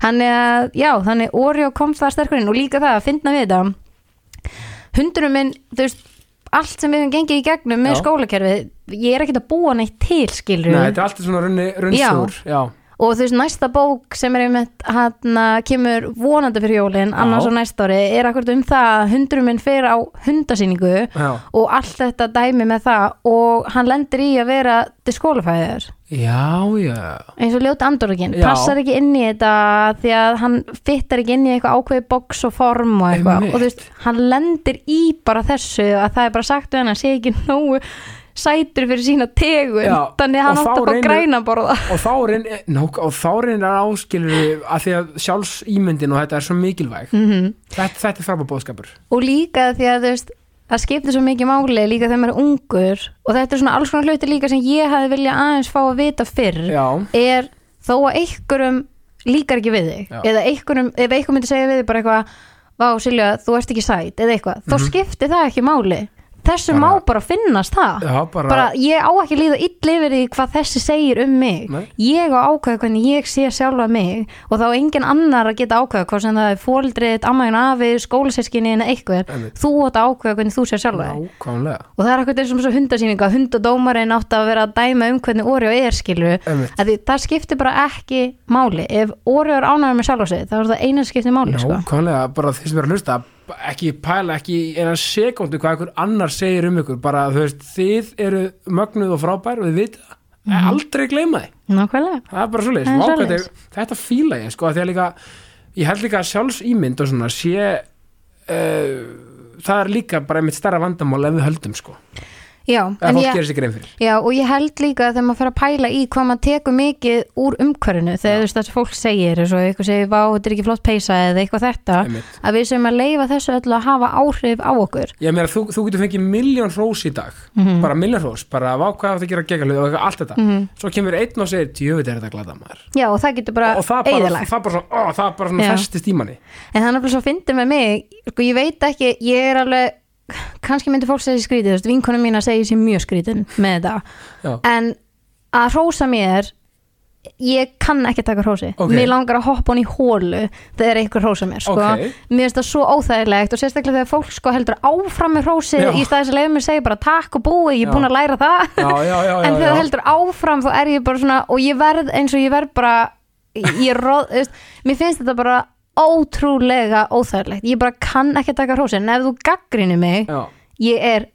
þannig að, já, þannig Oreo kom það sterkur inn og líka það að finna við þetta hundunum minn, veist allt sem við hefum gengið í gegnum með Já. skólakerfið ég er ekkert að búa neitt til skilur Nei, þetta er alltaf svona runni, runnsúr já. Og þú veist næsta bók sem er einmitt hann kemur vonandi fyrir jólin annars og næsta ári er akkurat um það að hundurum minn fer á hundasýningu Já. og allt þetta dæmi með það og hann lendir í að vera disqualifier já, já eins og ljóta andorgin, Já. passar ekki inn í þetta því að hann fittar ekki inn í eitthvað ákveði box og form og eitthvað Einmitt. og þú veist, hann lendir í bara þessu að það er bara sagt við hann að sé ekki nógu sætur fyrir sína tegun Já, þannig að hann átt að fá græna borða og þá reynir nák, og þá reynir að áskilur að því að sjálfsýmyndin og þetta er svo mikilvæg. Mm þetta, þetta er frábæð bóðskapur og líka því að þú veist það skiptir svo mikið máli líka þegar maður er ungur og þetta er svona alls konar hluti líka sem ég hefði vilja aðeins fá að vita fyrr já, er þó að einhverjum líkar ekki við þig Já. eða einhverjum, ef einhver myndi segja við þig bara eitthvað Vá Silja, þú ert ekki sæt eða eitthvað, þá skiptir það ekki máli þessu má bara finnast það. Já, bara, bara ég á ekki líða ill yfir því hvað þessi segir um mig. Nei. ég á ákveða hvernig ég sé sjálfa mig og þá á engin annar að geta ákveða hvað sem það er fóldrið, ammaðin afi skólaseskinni en eitthvað Einmitt. þú átt að ákveða hvernig þú sé sjálfa þig. Og það er eitthvað eins og svo hundasýninga hundadómarinn átt að vera að dæma um hvernig Oreo er skilur Einmitt. að því það skiptir bara ekki máli. Ef Oreo er ánægður með sjálfa sig þá er það ekki pæla ekki í eina sekundu hvað einhver annar segir um ykkur. Bara þú veist, þið eru mögnuð og frábær og þið vita það, aldrei gleyma því. Nákvæmlega. Það er bara svoleiðis. þetta- fíla ég sko, að líka ég held líka sjálfsýmynd og svona sé uh, það er líka bara einmitt stærra vandamál ef við höldum sko já, en ég, gerir sér grein fyrir. Já, og ég held líka að þegar maður fer að pæla í hvað maður tekur mikið úr umhverfinu þegar þú veist sem fólk segir eins og eitthvað segir, vá, þetta er ekki flott peysa eða eitthvað þetta, Einmitt. að við sem að leifa þessu öllu að hafa áhrif á okkur. Ég meina þú, þú getur fengið miljón hrós í dag. Mhm. bara miljón hrós, bara vá hvað það að gera gegja hlut og eitthvað, allt þetta, svo kemur einn og segir djöfut er þetta glada maður. Já, og það getur bara og það bara, það bara það bara Já. festist í manni. En það er er kannski myndi fólk segja skrítið, þú veist, vinkonum mín að segja sér mjög skrítin með þetta Já. en að hrósa mér ég kann ekki taka hrósi Ok. mér langar að hoppa hún í hólu þegar einhver hrósa mér, sko Ok. mér finnst það svo óþægilegt og sérstaklega þegar fólk sko heldur áfram með hrósi Já. í staðis að leiða mér segja bara takk og búi, ég er Já. búin að læra það já, já, já, en já, þegar já. það heldur áfram þá er ég bara svona og ég verð eins og ég verð bara ég róð, veist, mér finnst þetta bara ótrúlega óþægilegt ég bara kann ekki taka hrósin en ef þú gaggrinir mig, já, ég er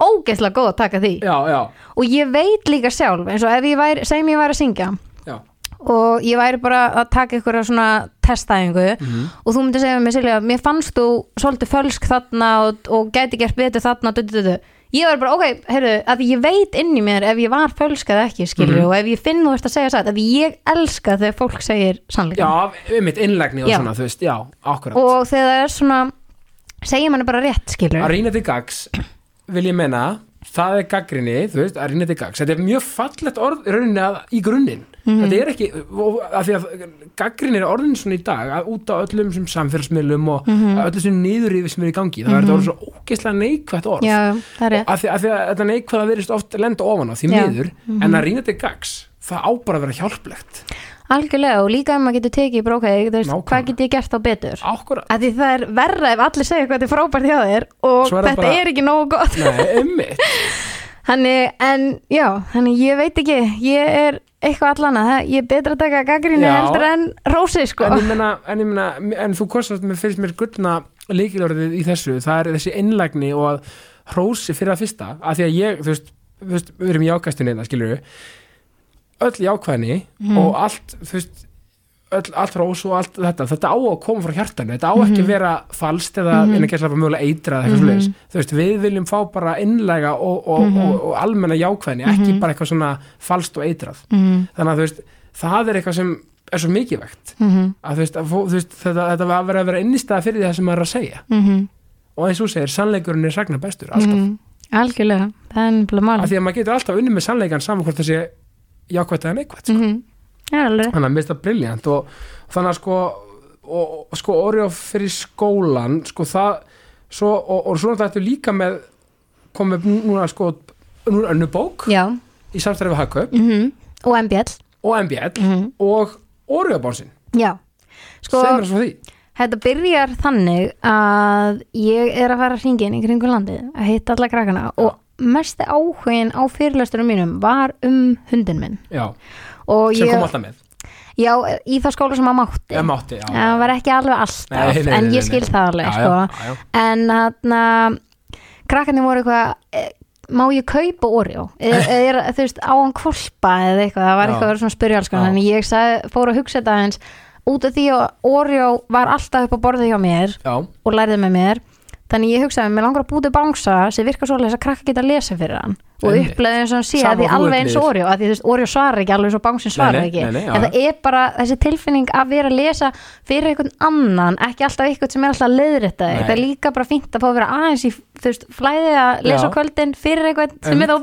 ógeðslega góð að taka því já, já, og ég veit líka sjálf eins og ef ég væri, segjum ég væri að syngja já. og ég væri bara að taka ykkur svona testæðingu Mhm. og þú myndir segja mér Silja, mér fannst þú svolítið fölsk þarna og, og gæti gert betur þarna du, du, du, du. Ég var bara, ok, heyrðu, að ég veit inn í mér ef ég var fölsk eða ekki, skilur Mhm. og ef ég finn þú ert að segja satt, að ég elska þegar fólk segir sannleikan já, um mitt innlegni og Já. svona, þú veist, já, akkurat. Og þegar það er svona segir manni bara rétt, skilur að rýna til gags vil ég menna það er gaggrinni, þú veist, að rýna til gags. Þetta er mjög fallegt orð rauninni að, í grunninn, Mhm. þetta er ekki að því að gaggrinni er orðin svona í dag að út á öllum sem samfélagsmiðlum og Mhm. mm öllum sem niðurrifi sem er í gangi það er þetta orðið svo ógeðslega neikvætt orð. Já, að því, að því að þetta neikvæða verist oft lenda ofan á því Já. miður, en að rýna til gags það á bara að vera hjálplegt. Algjörlega og líka ef maður getur tekið veist, Nákvæmlega. hvað get ég gert á betur? Ákvara, það er verra ef allir segja hvað þetta er frábært hjá þér og þetta bara- er ekki nógu gott. Nei, Þannig, en já, þannig ég veit ekki, ég er eitthvað allan að ég er betra að taka gaggrinni Já. heldur en rósi, sko. en ég menna, en, ég menna, en þú kostast með fyrst mér gullna líkilorðið í þessu það er þessi innlægni og að hrósi fyrir að fyrsta, að því að ég þú veist, þú veist við erum í ákastunni það skilur við öll jákvæðni Mhm. og allt þú veist, öll, allt hrós og allt þetta þetta á að koma frá hjartanu, þetta á ekki að vera falskt eða Mhm. mm -hmm. ekki að mögulega eitra eða eitthvað mm þú veist, við viljum fá bara innlæga og, og, Mhm. og, og almenna jákvæðni ekki bara eitthvað svona falskt og eitrað mm þannig að þú veist, það er eitthvað sem er svo mikilvægt -hmm. að þú veist, að, þú veist þetta, þetta var að vera að vera innistæða fyrir það sem maður er að segja Mm og eins og segir, sannleikurinn er sagna bestur alltaf, Mhm. Algjörlega, það er af mál. því að maður getur alltaf unnið með sannleikan saman hvort það sé jákvætt eða neikvætt sko. Er þannig að það briljant og, og þannig að sko og, og sko orðið fyrir skólan sko það svo, og, og svo náttúrulega þetta líka með komið núna sko núna önnu bók Já, í samstæði við Hagkaup. Mm og MBL. og MBL Mm og Orðjóðbánsin Já, sko, segir mér svo því. þetta byrjar þannig að ég er að fara hringin í kringum landið að hitta alla krakkana og mesti áhugin á fyrirlesturum mínum var um hundin minn. já, Og sem ég, kom alltaf með já, í það skóla sem að mátti. ég mátti, já, það var ekki alveg alltaf Nei, nei, en nei, ég skil nei. það alveg já, sko. já, já, já. en hann krakkarnir voru eitthvað eh, má ég kaupa Oreo eða er, þú veist, á hann kvolpa eða eitthvað, það var Já. eitthvað að vera svona konar Já. en ég sagði, fór að hugsa þetta aðeins út af því að Oreo var alltaf upp á borðið hjá mér já, og lærið með mér þannig ég hugsaði, mér langar að búti bánsa sem virkar svolítið að krakka geta að lesa fyrir hann og upplegaði eins og hann sé að því alveg eins. Oreo að því þú veist, Oreo svarar ekki alveg svo bánsin svarar ekki. nei, nei, en það er bara þessi tilfinning að vera að lesa fyrir einhvern annan, ekki alltaf eitthvað sem er alltaf að Nei. það er líka bara fínt að fá að vera aðeins í, þú veist, flæði að lesa kvöldin fyrir eitthvað sem er þá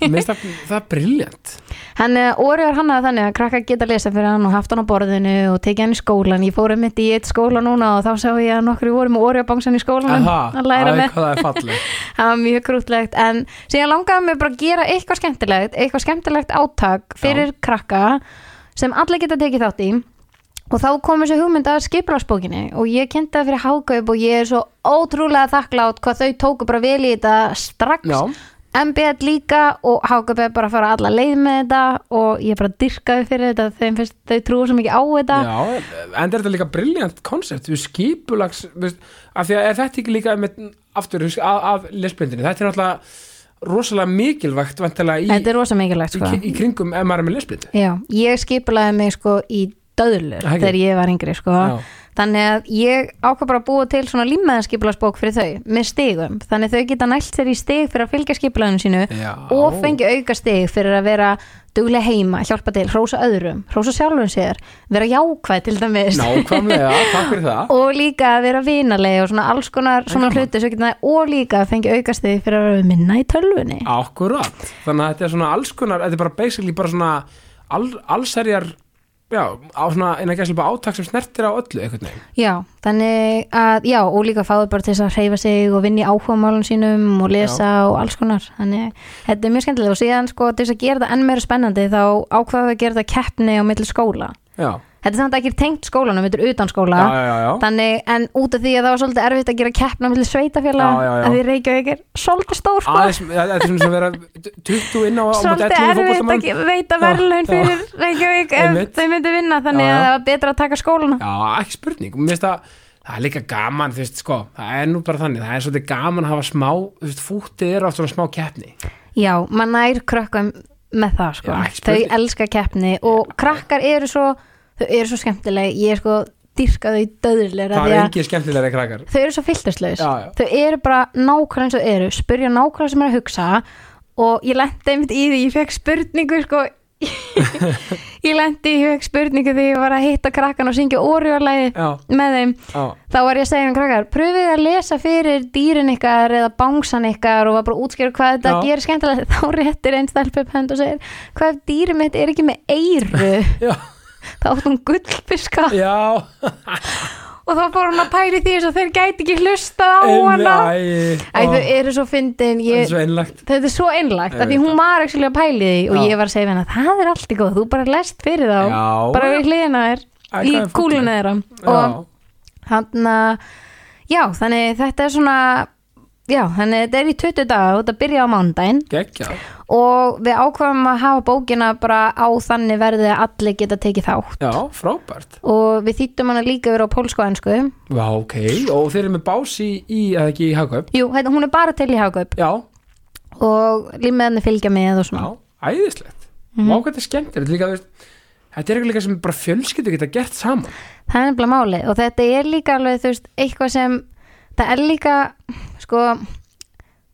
finnst það, það er briljant Hann Oreo er hannaði þannig að krakka geta að lesa fyrir hann og haft hann á borðinu og tekið hann í skólan ég fór um mitt í eitt skóla núna og þá sá ég að nokkru voru með Oreo bánsan í skólanum að læra með. það er fallið það var mjög krútlegt en síðan langaði mig bara að gera eitthvað skemmtilegt eitthvað skemmtilegt átak fyrir krakka sem allir geta tekið þátt í. Og þá kom þessi hugmynd að skiplagsbókinni og ég kynnti það fyrir hákaup og ég er svo ótrúlega þakklátt hvað þau tóku bara vel í þetta strax. Já, MBL líka og hákaup er bara að fara alla leið með þetta og ég er bara dyrkaði fyrir þetta. Þeim finnst þau trúa svo mikið á þetta. Já, en er þetta líka briljant koncept, þú skipulags veist, af því að er þetta ekki líka með, aftur af, af lesblindinni, þetta er náttúrulega rosalega mikilvægt í, þetta er rosa mikilvægt í, sko. í, kringum ef maður er með lesblindu Já, ég skipulaði mig sko í döðlur þegar ég var yngri sko. Já. Þannig að ég ákvað bara að búa til svona límaðanskipulasbók fyrir þau með stigum, þannig þau geta nælt sér í stig fyrir að fylgja skipulaginu sínu Já. og fengi auka stig fyrir að vera duglega heima, hjálpa til, hrósa öðrum hrósa sjálfum sér, vera jákvæð til dæmis. Nákvæmlega, takk fyrir það. Og líka að vera vinaleg og svona alls konar svona hluti svo geta, og líka að fengi auka stig fyrir að vera minna í tölvunni. Akkurat, þannig að þetta er svona alls konar þetta er bara basically bara svona all, allserjar já, á svona eina gæslega átak sem snertir á öllu einhvern veginn. Já, þannig að, já, og líka fáðu bara til þess að hreyfa sig og vinna í áhugamálum sínum og lesa og alls konar. Þannig, þetta er mjög skemmtilega og síðan sko til þess að gera þetta enn meira spennandi þá ákvaðu að gera þetta keppni á milli skóla. Já, Þetta er samt ekki tengt skólanum, þetta er utan skóla já, já, já. Þannig, en út af því að það var svolítið erfitt að gera keppni á milli sveitafélag Já, já, já. að því Reykjavík er svolítið stór sko Aðeins, þetta er svona sem vera 20 inn á, á móti Svolítið 11 erfitt fótboltamann. að veita Já, verðlaun já. fyrir Reykjavík ef Einmitt. þau myndu vinna þannig Já, já. að það var betra að taka skólana Já, ekki spurning Mér finnst að það er líka gaman, þú veist, sko það er nú bara þannig, það er svolítið gaman að hafa smá þú veist, fútið er oft svona smá keppni Já, maður nær krökkum með það sko. Já, ekki þau spurning. elska keppni og krakkar eru svo þau eru svo skemmtileg, ég er sko dyrka þau döðlir Það er engin skemmtilega krakkar. þau eru svo já. þau eru bara nákvæmlega eins og eru spyrja nákvæmlega sem er að hugsa og ég lendi einmitt í því, ég fekk spurningu sko. Ég lendi, ég fekk spurningu því ég var að hitta krakkan og syngja orðjóðlæði Já, með þeim. Já, þá var ég að segja um krakkar pröfið að lesa fyrir dýrin ykkar eða bangsan ykkar og var bara að útskjöra hvað þetta Já. gerir skemmtilegt. Þá réttir einn stelp upp hönd og segir hvað dýrin mitt er ekki með eyru þá átt hún gullfiska. Já. Og þá fór hún að pæri því að þeir gæti ekki hlustað á hana. þau eru svo fyndin Það ég, svo einlagt þetta er svo af því hún var ekki að pæli því og Já. ég var að segja við hana það er allt í góð, þú bara lest fyrir þá Já, bara við hliðina þér í kúluna þeirra. Og hann já, þannig þetta er svona já, þannig þetta er í 20 daga og þetta byrja á mándaginn geggja og við ákvæmum að hafa bókina bara á þannig verði að allir geta tekið þátt. Já, frábært. Og við þýttum hana líka verið á pólsku og ensku. Já, ok, og þeir eru með bás í, eða ekki í Hagkaup? Jú, þetta, hún er bara til í hagaup Já, og límiðarnir fylgja með og já, svona æðislegt. Mhm. Vá, hvað þetta er skemmtilegt. Líka, þú veist Þetta er líka sem bara fjölskyldu geta gert saman. Það er nefnilega máli og þetta er líka alveg þú veist, eitthvað sem það er líka sko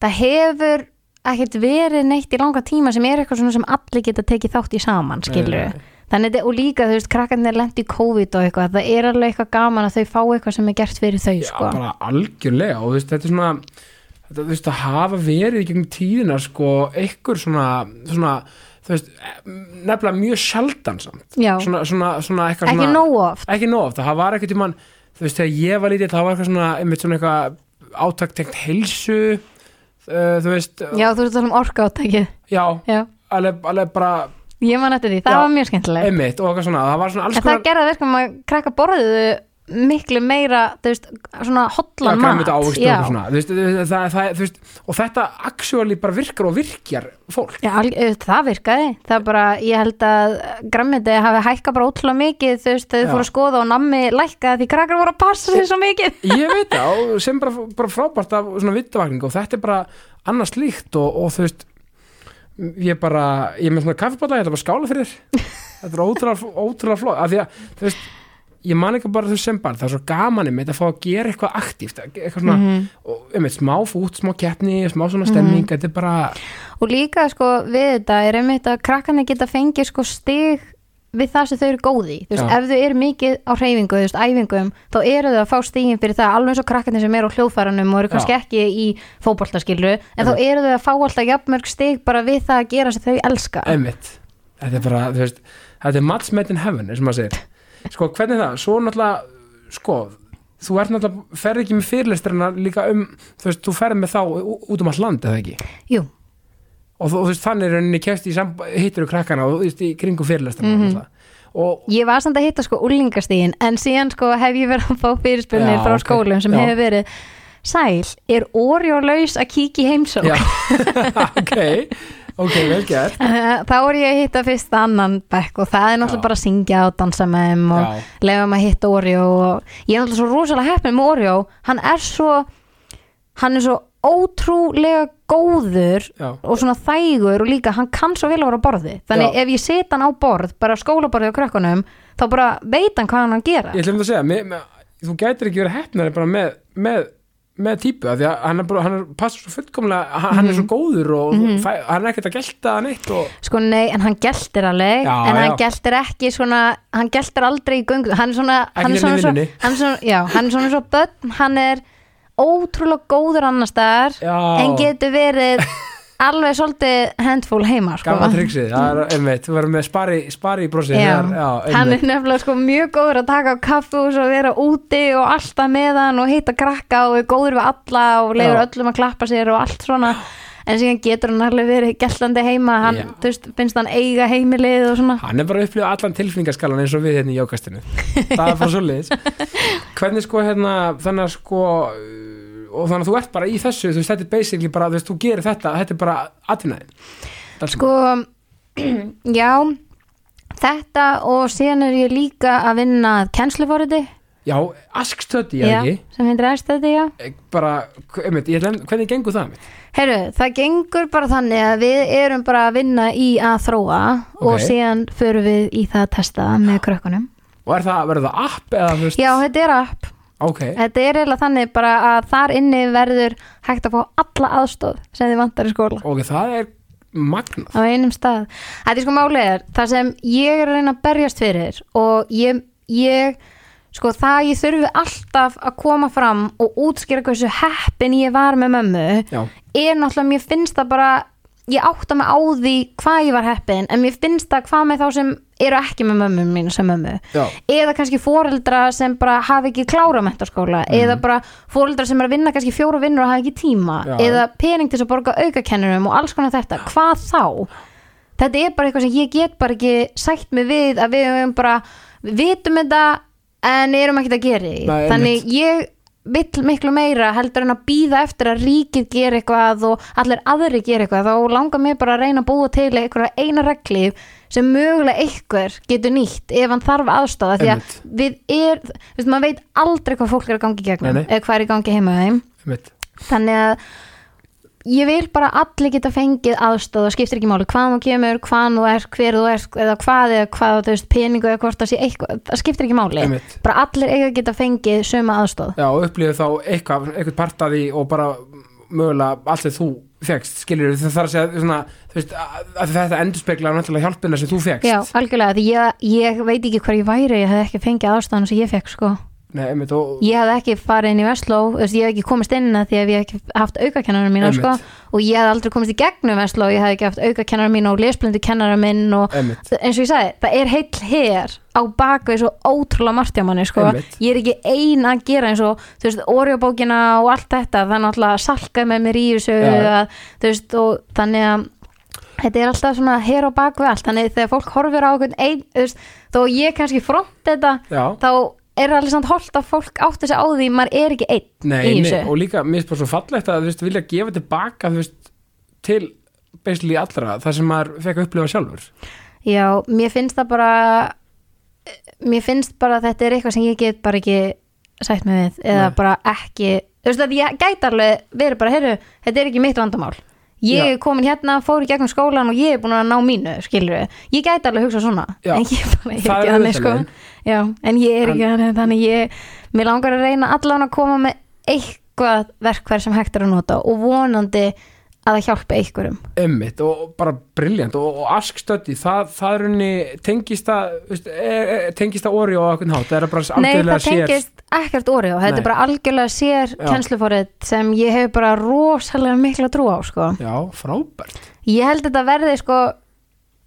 það hefur ekkert verið neitt í langa tíma sem er eitthvað svona sem allir geta tekið þátt í saman skilur nei, þannig og líka þú veist, krakkarnir lendi í COVID og eitthvað, það er alveg eitthvað gaman að þau fá eitthvað sem er gert fyrir þau Já, sko. bara algjörlega og þú veist, þetta er svona þetta, þú veist, að hafa verið í gegnum tíðina sko, einhver svona, svona þú veist, nefnilega mjög sjaldan samt. Já, svona, svona, svona eitthvað ekki svona nógu oft. Ekki nóg oft, það var ekkert í mann þú veist, þegar ég var lítið, það var eitthvað svona einmitt svona eitthvað átaktengt heilsu uh, þú veist Já, þú veist að tala um orka átækið já, Já, alveg, alveg bara ég man eftir því, það Já. var mjög skemmtilegt einmitt og eitthvað svona, það var svona alls En það gerði að verka að krakka borðuðu miklu meira, veist, svona hotlan mat. Já. svona. Veist, það, það, veist, og þetta actually bara virkar og virkjar fólk. Já, auðvitað, það virkaði. Það bara, ég held að grammiti hafi hækkað bara ótrúlega mikið þau fóru að skoða og nammi lækkaði því krakkar voru að passa sig svo mikið. Ég veit það sem bara, bara frábært af svona vittavakning og þetta er bara annars líkt og, og þú veist ég bara, ég með svona kaffibóla ég ætla bara að skála fyrir þér. Þetta er ótrúlega, flott af því að, þú veist ég man ekki bara þú sem barn, það er svo gaman einmitt að fá að gera eitthvað aktíft eitthvað svona, Mhm. og einmitt smá fút, smá keppni smá svona stemming, þetta er bara og líka sko við þetta er einmitt að krakkarnir geta fengið sko stig við það sem þau eru góði þú veist, Já. ef þau eru mikið á hreyfingu, þú veist, æfingum þá eru þau að fá stigin fyrir það alveg eins og krakkarnir sem eru á hljóðfæranum og eru kannski ekki í fótboltaskilru, en þá eru þau að fá alltaf jafnmörg stig bara við það að gera sem þau elska. Einmitt, þetta er bara þú veist, þetta er match made in heaven eins og maður segir, sko hvernig er það? Svo náttúrulega, sko þú ert náttúrulega, ferð ekki með fyrirlestrina líka um, þú veist, þú ferð með þá út um all land eða ekki? Jú, og þú, veist, þannig er rauninni kemst í hittir þú krakkana og þú veist, í kringum fyrirlestrina mm Mhm. og Ég var samt að hitta sko úlingastíðin en síðan sko hef ég verið að fá fyrirspurnir frá ok. skólum sem hefur verið Sæl, er orjólaus að kíkja í heimsók? ok ok, vel gert. Eh, Þá er ég að hitta fyrst annan bekk og það er náttúrulega Já. bara að syngja og dansa með þeim og já, lefa maður að hitta Oreo og ég er náttúrulega svo rosalega heppin með Oreo. Hann er svo hann er svo ótrúlega góður já, og svona þægur og líka hann kann svo vel að vera á borði. Þannig Já. ef ég set hann á borð, bara skólaborði á krökkunum þá bara veit hann hvað hann á að gera. Ég ætlum að segja með, með, þú gætir ekki verið hefnari bara með, með, með típu af því að hann er bara, hann er passar svo fullkomlega hann, hann er Mhm. svo góður og fæ, hann er ekkert að gelta neitt og sko nei, en hann geltir alveg Já, en hann geltir ekki svona hann geltir aldrei í göngu hann er svona, hann er svona, í svo, vinnunni. hann er svona, já, hann er svona svo börn hann er ótrúlega góður annars staðar en getur verið alveg svolítið handful heima sko. gamla triksið, það er einmitt þú verður með spari, spari í brosi Já, þegar- já, hann er nefnilega sko mjög góður að taka kaffús og vera úti og alltaf með hann og hitta krakka og er góður við alla og leiður Já. öllum að klappa sér og allt svona. En síðan getur hann alveg verið gællandi heima hann, þú veist, finnst hann eiga heimilið og svona. Hann er bara upplifa allan tilfinningaskalan eins og við hérna í jókastinu það er bara svo liðis hvernig sko hérna þannig að sko og þannig að þú ert bara í þessu þú veist, þetta er basically bara, þú veist, þú gerir þetta þetta er bara atvinnaðin sko, já þetta og síðan er ég líka að vinna að kennslufóriti já, ask study, já, ekki sem heitir aðstöði, já Eh, bara, einmitt, ætla, hvernig gengur það? Herru, það gengur bara þannig að við erum bara að vinna í að þróa og Ok. síðan förum við í það að testa með krökkunum. og er það, verður það app eða, þú veist, Já, þetta er app. Ok. Þetta er eiginlega þannig bara að þar inni verður hægt að fá alla aðstóð sem þið vantar í skóla. Ok, það er magnað. Á einum stað. Þetta er sko málið er, það sem ég er að reyna að berjast fyrir og ég, ég sko það að ég þurfi alltaf að koma fram og útskýra hversu heppin ég var með mömmu já, er náttúrulega, mér finnst það bara ég átta mig á því hvað ég var heppin en mér finnst það hvað með þá sem eru ekki með mömmu mín sem mömmu. Já, eða kannski foreldra sem bara hafa ekki klára mentaskóla eða bara foreldra sem er að vinna kannski fjóra vinnur og hafa ekki tíma Já. eða pening til að borga aukakennurum og alls konar þetta, hvað þá? Þetta er bara eitthvað sem ég get bara ekki sætt mig við að við höfum bara við vitum þetta en erum ekkert að gera því þannig ég vill miklu meira heldur en að býða eftir að ríkið gera eitthvað og allir aðri gera eitthvað þá langar mér bara að reyna að búa til einhverja eina regli sem mögulega einhver getur nýtt ef hann þarf aðstáða því að við er, þú veist, maður veit aldrei hvað fólk er að gangi gegnum eða hvað er í gangi heima þeim. Þannig að ég vil bara að allir geta fengið aðstóð og skiptir ekki máli hvaðan þú kemur, hvaðan þú er, hver þú er eða hvað eða hvað þú veist peningu eða hvort það sé eitthvað, það skiptir ekki máli. Einmitt. bara allir eiga að geta fengið söma aðstóð Já, og upplifið þá eitthvað, eitthvað part af því og bara mögulega allt sem þú fegst, skilur það þarf að segja svona, þú veist, að, að þetta endur spekla náttúrulega hjálpina sem þú fegst Já, algjörlega, því ég, ég veit ekki hver ég væri ég hef ekki fengið aðstofan sem ég fekk sko Nei, einmitt, og, ég hef ekki farið inn í Vestló ég hef ekki komist inn að því að ég hef ekki haft aukakennarar mína Einmitt. sko, og ég hef aldrei komist í gegnum Vestló ég hef ekki haft aukakennarar mín og lesblindu kennarar minn og einmitt eins og ég sagði, það er heill hér á bakvið svo ótrúlega margt hjá manni sko. Ég er ekki ein að gera eins og þú veist, orjabókina og allt þetta það er náttúrulega salkað með mér í þessu Já. að, þú veist, og þannig að þetta er alltaf svona hér á bakvið allt þannig þegar fólk horfir á okkur ein, þú veist, þó ég kannski front þetta Já, þá er alveg samt holt að fólk átti sig á því maður er ekki einn nei, í nei, þessu? og líka mér finnst bara svo fallegt að þú veist, vilja gefa tilbaka þú veist, til basically allra, það sem maður fekk að upplifa sjálfur. Já, mér finnst það bara mér finnst bara að þetta er eitthvað sem ég get bara ekki sætt mig við eða Nei. bara ekki þú veist að ég gæti alveg verið bara heyrðu, þetta er ekki mitt vandamál ég er komin hérna, fór í gegnum skólan og ég er búin að ná mínu, skilur við ég gæti alveg hugsa svona, Já. en ég er ekki þannig sko. Já, en ég er En- ekki þannig þannig ég, mér langar að reyna allan að koma með eitthvað verkverð sem hægt er að nota og vonandi að það hjálpi einhverjum Einmitt, og bara briljant og, og ask study, það, það er unni tengist það, veist, er, er, tengist það orði og eitthvað hátt, það er bara Nei, algjörlega það tengist ekkert orðið og þetta Nei. er bara algjörlega sér kennslufórið sem ég hef bara rosalega mikla trú á sko. Já, frábært Ég held þetta verði sko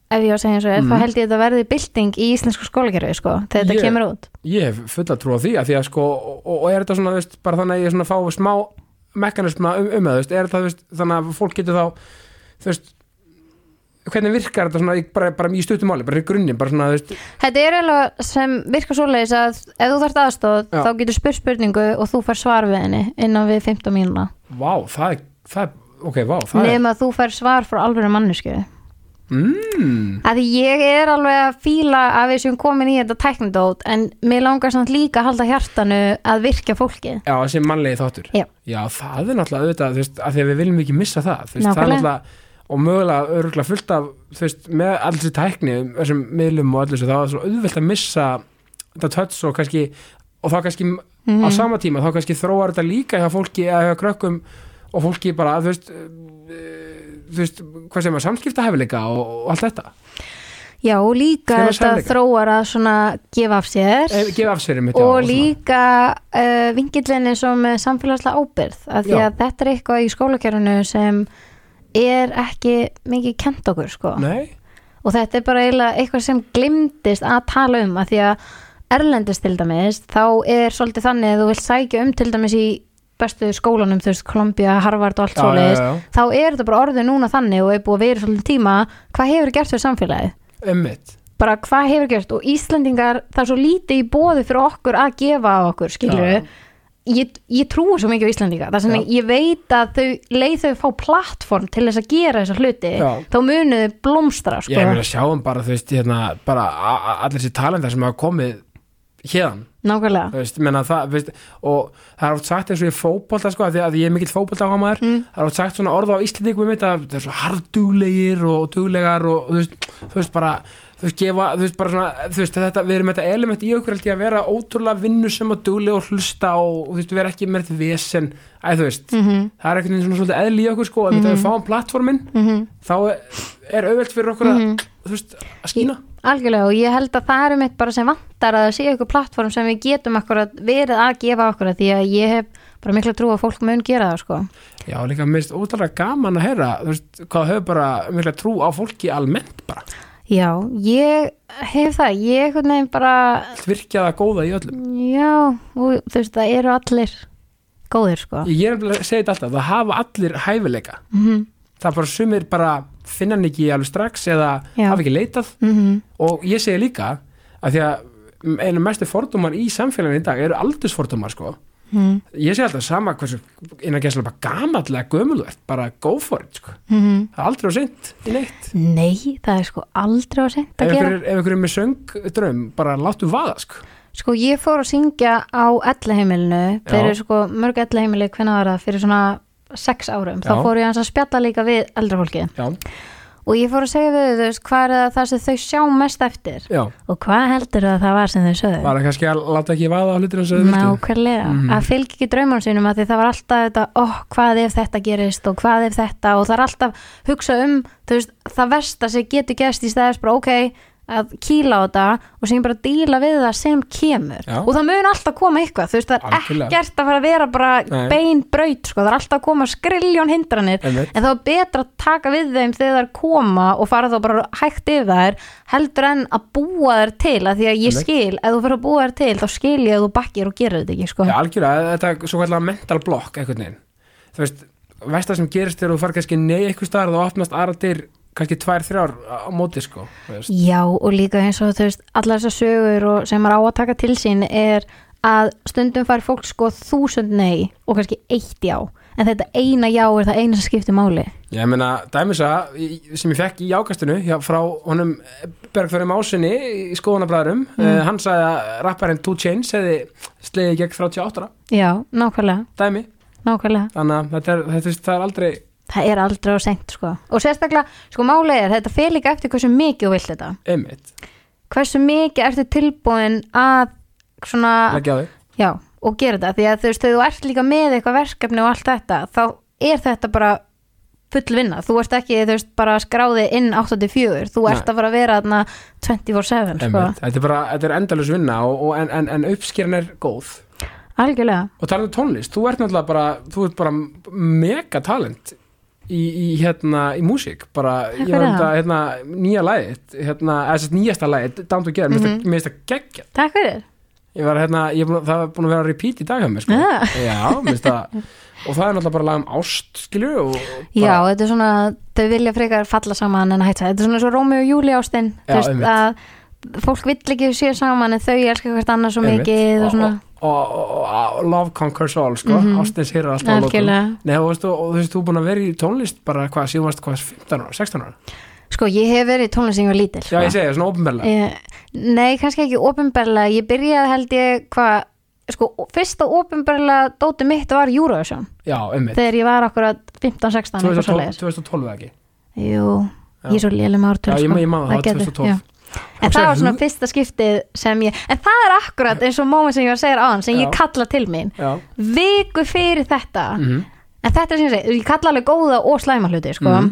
ef ég var að segja eins og mm. Mhm. þá held ég þetta verði bylting í íslensku skólakerfi sko, þegar þetta kemur út Ég hef fulla trú á því að því að sko og, og er þetta svona, veist, bara þannig að ég svona fá smá mekanisma um, um það, er þú veist, þannig að fólk getur þá, þú veist hvernig virkar þetta svona bara, bara í stuttum máli, bara í grunnin, bara svona, veist? Þetta er eiginlega sem virkar svoleiðis að ef þú þarft aðstóð þá getur spurt spurningu og þú fær svar við henni innan við 15 mínuna vá, það er, það er ok, vá, það er nema að þú fær svar frá alveg mannesku mm. að ég er alveg að fíla að við séum komin í þetta tæknidót en mér langar samt líka að halda hjartanu að virkja fólki Já, þessi mannlegi þáttur Já. það er náttúrulega auðvitað, veist, að því að við viljum ekki missa það, veist, það er náttúrulega og mögulega örgulega fullt af veist, með allir þessi tækni þessum miðlum og allir þessu, það var svo auðvelt að missa þetta töts og kannski og þá kannski Mhm. á sama tíma þá kannski þróar þetta líka hjá fólki eða hjá krökkum og fólki bara, þú veist veist, hvað sem er samskiptahæfileika og, og allt þetta Já, og líka þetta þróar að svona gefa af sér e, gefa af sér einmitt, já, og svona. líka uh, vingillinni sem samfélagslega ábyrð af því Já. að þetta er eitthvað í skólakerfinu sem er ekki mikið kent okkur sko Nei, og þetta er bara eitthvað sem glimtist að tala um að því að erlendist til dæmis þá er svolítið þannig að þú vilt sækja um til dæmis í bestu skólanum þú veist Columbia, Harvard og allt svoleiðis já, þá er þetta bara orðið núna þannig og er búið að vera svolítið tíma hvað hefur gert fyrir samfélagið einmitt bara hvað hefur gert og Íslendingar það er svo lítið í bóði fyrir okkur að gefa á okkur, skilur Já. ég, ég trúi svo mikið á Íslendinga það sem Já. ég veit að þau leið þau fá plattform til þess að gera þessa hluti Já. þá munu þau blómstra sko. Ég vil að sjáum bara, þú veist, hérna, bara allir þessi talendar sem hafa komið hérðan, nákvæmlega veist, það, veist, og það er oft sagt eins og ég fótbolta, sko, af því að ég er mikill fótbolta á maður, Mm. það er oft sagt svona orð á Íslandingum um þetta, það er svo hardduglegir og duglegar og, þú veist, þú veist, bara, þú veist, gefa, þú veist, bara svona, veist, þetta, við erum þetta element í okkur held ég að vera ótrúlega vinnu sem að duglega og hlusta og, þú veist, vera ekki með þetta vesen, æ, þú veist, mm það er einhvern veginn svona svolítið eðli í okkur, sko, ef Mhm. við fáum plattformin, -hmm. þá er auðvelt fyrir okkur að, Mhm. þú veist, að skína. Algjörlega og ég held að það er mitt bara sem vantar að það sé ykkur plattform sem við getum akkurat verið að gefa okkur því að ég hef bara mikla trú að fólk mun gera það sko. Já, líka mist ótrúlega gaman að heyra þú veist, hvað hefur bara mikla trú á fólki almennt bara, já, ég hef það ég einhvern veginn bara virkjaða góða í öllum. Já, og þú veist það eru allir góðir sko. Ég er að segja þetta alltaf, það hafa allir hæfileika. Mm það er bara sumir bara finna hann ekki alveg strax eða hafa ekki leitað. -hmm. og ég segi líka að því að einu mestu fordómar í samfélaginu í dag eru aldursfordómar sko. Mm ég segi alltaf sama hversu innan gæsla bara gamallega gömulvert bara go for it sko. -hmm. það er aldrei á seint í neitt. Nei, það er sko aldrei á sent að gera. er, ef ykkur er með söngdröm bara láttu vaða sko. Sko ég fór að syngja á ellaheimilinu fyrir sko mörg ellaheimili hvernig var það? Fyrir svona sex árum, þá Já. fór ég að spjalla líka við eldra fólki já, og ég fór að segja við þau, hvað er það, það sem þau sjá mest eftir? Já. Og hvað heldur það að það var sem þau sögðu? Var það kannski að láta ekki vaða hlutina sem þau vildu? Nákvæmlega, Mhm. að fylgja ekki draumanum sínum að því það var alltaf þetta, ó, hvað ef þetta gerist og hvað ef þetta? Og það er alltaf hugsa um, þú veist, það versta sem getur gerst í stæðis bara, ok, að kýla á þetta og sem bara díla við það sem kemur Já. og það mun alltaf koma eitthvað, þú veist, það er Algjörlega. ekkert að fara að vera bara Nei. bein braut, sko, það er alltaf að koma skriljón hindranir Einmitt. en það er betra að taka við þeim þegar það er koma og fara þá bara hægt yfir þær heldur en að búa þær til að því að ég skil, ef þú fyrir að búa þær til þá skil ég að þú bakkir og gerir þetta ekki sko. Já, algjörlega, þetta er svo kallar mental block einhvern veginn Þú veist, veist það sem gerist þegar þú far kannski nei eitthvað staðar og þá opnast aðra dyr kannski tvær, þrjár á móti sko veist. Já og líka eins og þú veist allar þessar sögur og sem maður á að taka til sín er að stundum fær fólk sko þúsund nei og kannski eitt já en þetta eina já er það eina sem skiptir máli Ég meina, dæmisa sem ég fekk í ákastinu frá honum Bergþóri Másinni í skoðanabræðurum Mm. mm. hann sagði að rapparinn 2 Chainz hefði slegið gegn 38 ára, Já, nákvæmlega, dæmi nákvæmlega þannig að þetta er, þetta, er- er aldrei Það er aldrei á seint sko. Og sérstaklega, sko máli er þetta fer líka eftir hversu mikið þú vilt þetta. Einmitt, hversu mikið ertu tilbúin að svona, leggja á þig. Já, og gera þetta. Því að þú veist, þegar þú ert líka með eitthvað verkefni og allt þetta, þá er þetta bara full vinna, þú ert ekki þú veist, bara skráði inn 84 þú ert Nei. að fara að vera þarna 24-7 sko, Einmitt. þetta er bara, þetta er endalus vinna og, og en, en, en uppskerin er góð. Algjörlega. Og talandi um tónlist, þú ert náttúrulega bara þú ert bara mega talent í, í hérna, í músík bara, ég var um það. þetta hérna, nýja lagið, hérna, eða þess nýjasta lagið Down Mhm. -hmm. mér finnst það geggjað Takk fyrir ég var hérna, ég að- það var búin að vera repeat í dag hjá mér, sko, Ah. já, mér finnst það og það er náttúrulega bara lag um ást, skilju Já, þetta er svona, þau vilja frekar falla saman en að hætta, þetta er svona svo Rómi og Júli ástin Já, þú veist að fólk vill ekki séu saman en þau elska hvert annað svo mikið og, svona, og, og, og, love conquers all, sko, mm. -hmm. ástin sér alltaf á algjörlega Nei, og, veistu, og þú veist, þú er búin að vera í tónlist bara hvað, síðan varst hvað, 15 ára, 16 ára Sko, ég hef verið í tónlist sem ég var lítil Já, ég segi, svona ofinberlega Eh, Nei, kannski ekki ofinberlega Ég byrjaði held ég hvað Sko, fyrsta ofinberlega dóti mitt var Eurovision Já, ummitt Þegar ég var akkurat 15-16 eitthvað 2012, svoleiðis. 2012 eða ekki Jú, Já. ég er svo með ártöl Já, ég, sko. ég maður það, gæti- 2012 já. En það var svona fyrsta skiptið sem ég En það er akkurat eins og moment sem ég var að segja áðan sem ég Já. kalla til mín Já, Viku fyrir þetta mhm, En þetta er sem ég segi, ég kalla alveg góða og slæma hluti sko. Mhm.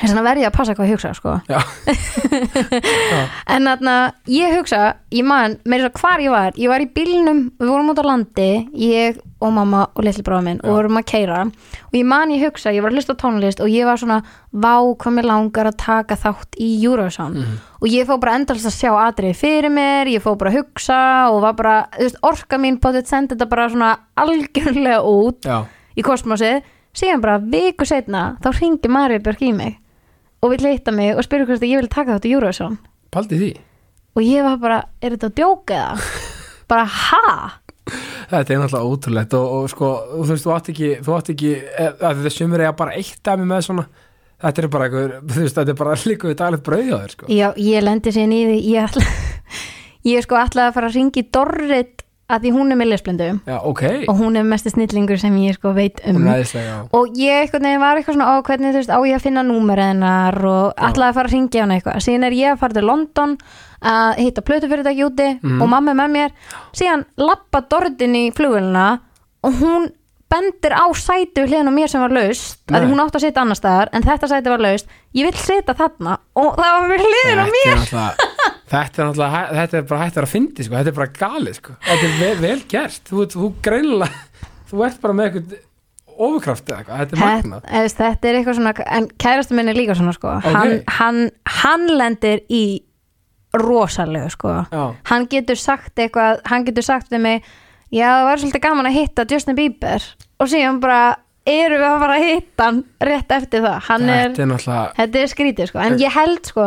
Þess vegna verð ég að passa hvað ég hugsa sko. já, En þarna, ég hugsa, ég man þess að hvar ég var, ég var í bílnum við vorum út á landi, ég og mamma og litli bráða minn og vorum að keira og ég man ég hugsa, ég var að hlusta tónlist og ég var svona, vá hvað mér langar að taka þátt í Eurovision. Og ég fór bara endalist að sjá atriði fyrir mér ég fór bara að hugsa og var bara, þú veist, orka mín potið sendi þetta bara svona algjörlega út já. í kosmosið. Síðan bara viku setna þá ringi Marja Björk í mig og vil leita mig og spyrja hvort ég vil taka þátt í Eurovision. Paldi því? Og ég var bara, er þetta að djóka eða? bara ha? Þetta er náttúrulega ótrúlegt og, og sko, þú veist, þú átt ekki, þú átt ekki eh, að þetta sumir eiga bara eitt dæmi með svona Þetta er bara eitthvað, þú veist, þetta er bara líka við daglegt brauð hjá þér, sko. Já, ég lendi sér því ég, ætla, ég er sko ætlaði að fara að ringi Dorrit að því hún er með lesblindu. Já, ok, og hún er mesti snillingur sem ég sko veit um. Já. Og ég eitthvað neginn var eitthvað svona á hvernig þú veist á ég að finna númer hennar og ætlaði að fara að ringja hann eitthvað. Síðan er ég að fara til London að hitta plötufyrirtæki úti Mhm. og mamma er með mér. Síðan lappa Dorritin í flugvélina og hún bendir á við hliðin á mér sem var laust að hún átti að sitja annar staðar en þetta sæti var laust. Ég vil sitja þarna og það var á Þetta mér Þetta er náttúrulega, þetta er bara hægt að vera að fyndi sko. þetta er bara galið, sko. þetta er vel, vel gert. Þú, þú greinilega, þú ert bara með eitthvað ofurkraft eða eitthvað, þetta er magnað. Þetta, þetta er eitthvað svona en kærastu minn er líka svona sko. Ok. hann, hann, hann lendir í rosalegu sko. Já, hann getur sagt eitthvað hann getur sagt við mig já það var svolítið gaman að hitta Justin Bieber. Og síðan bara erum við að fara að hitta hann rétt eftir það. Hann er, þetta er náttúrulega þetta er skrítið sko. En ég held sko,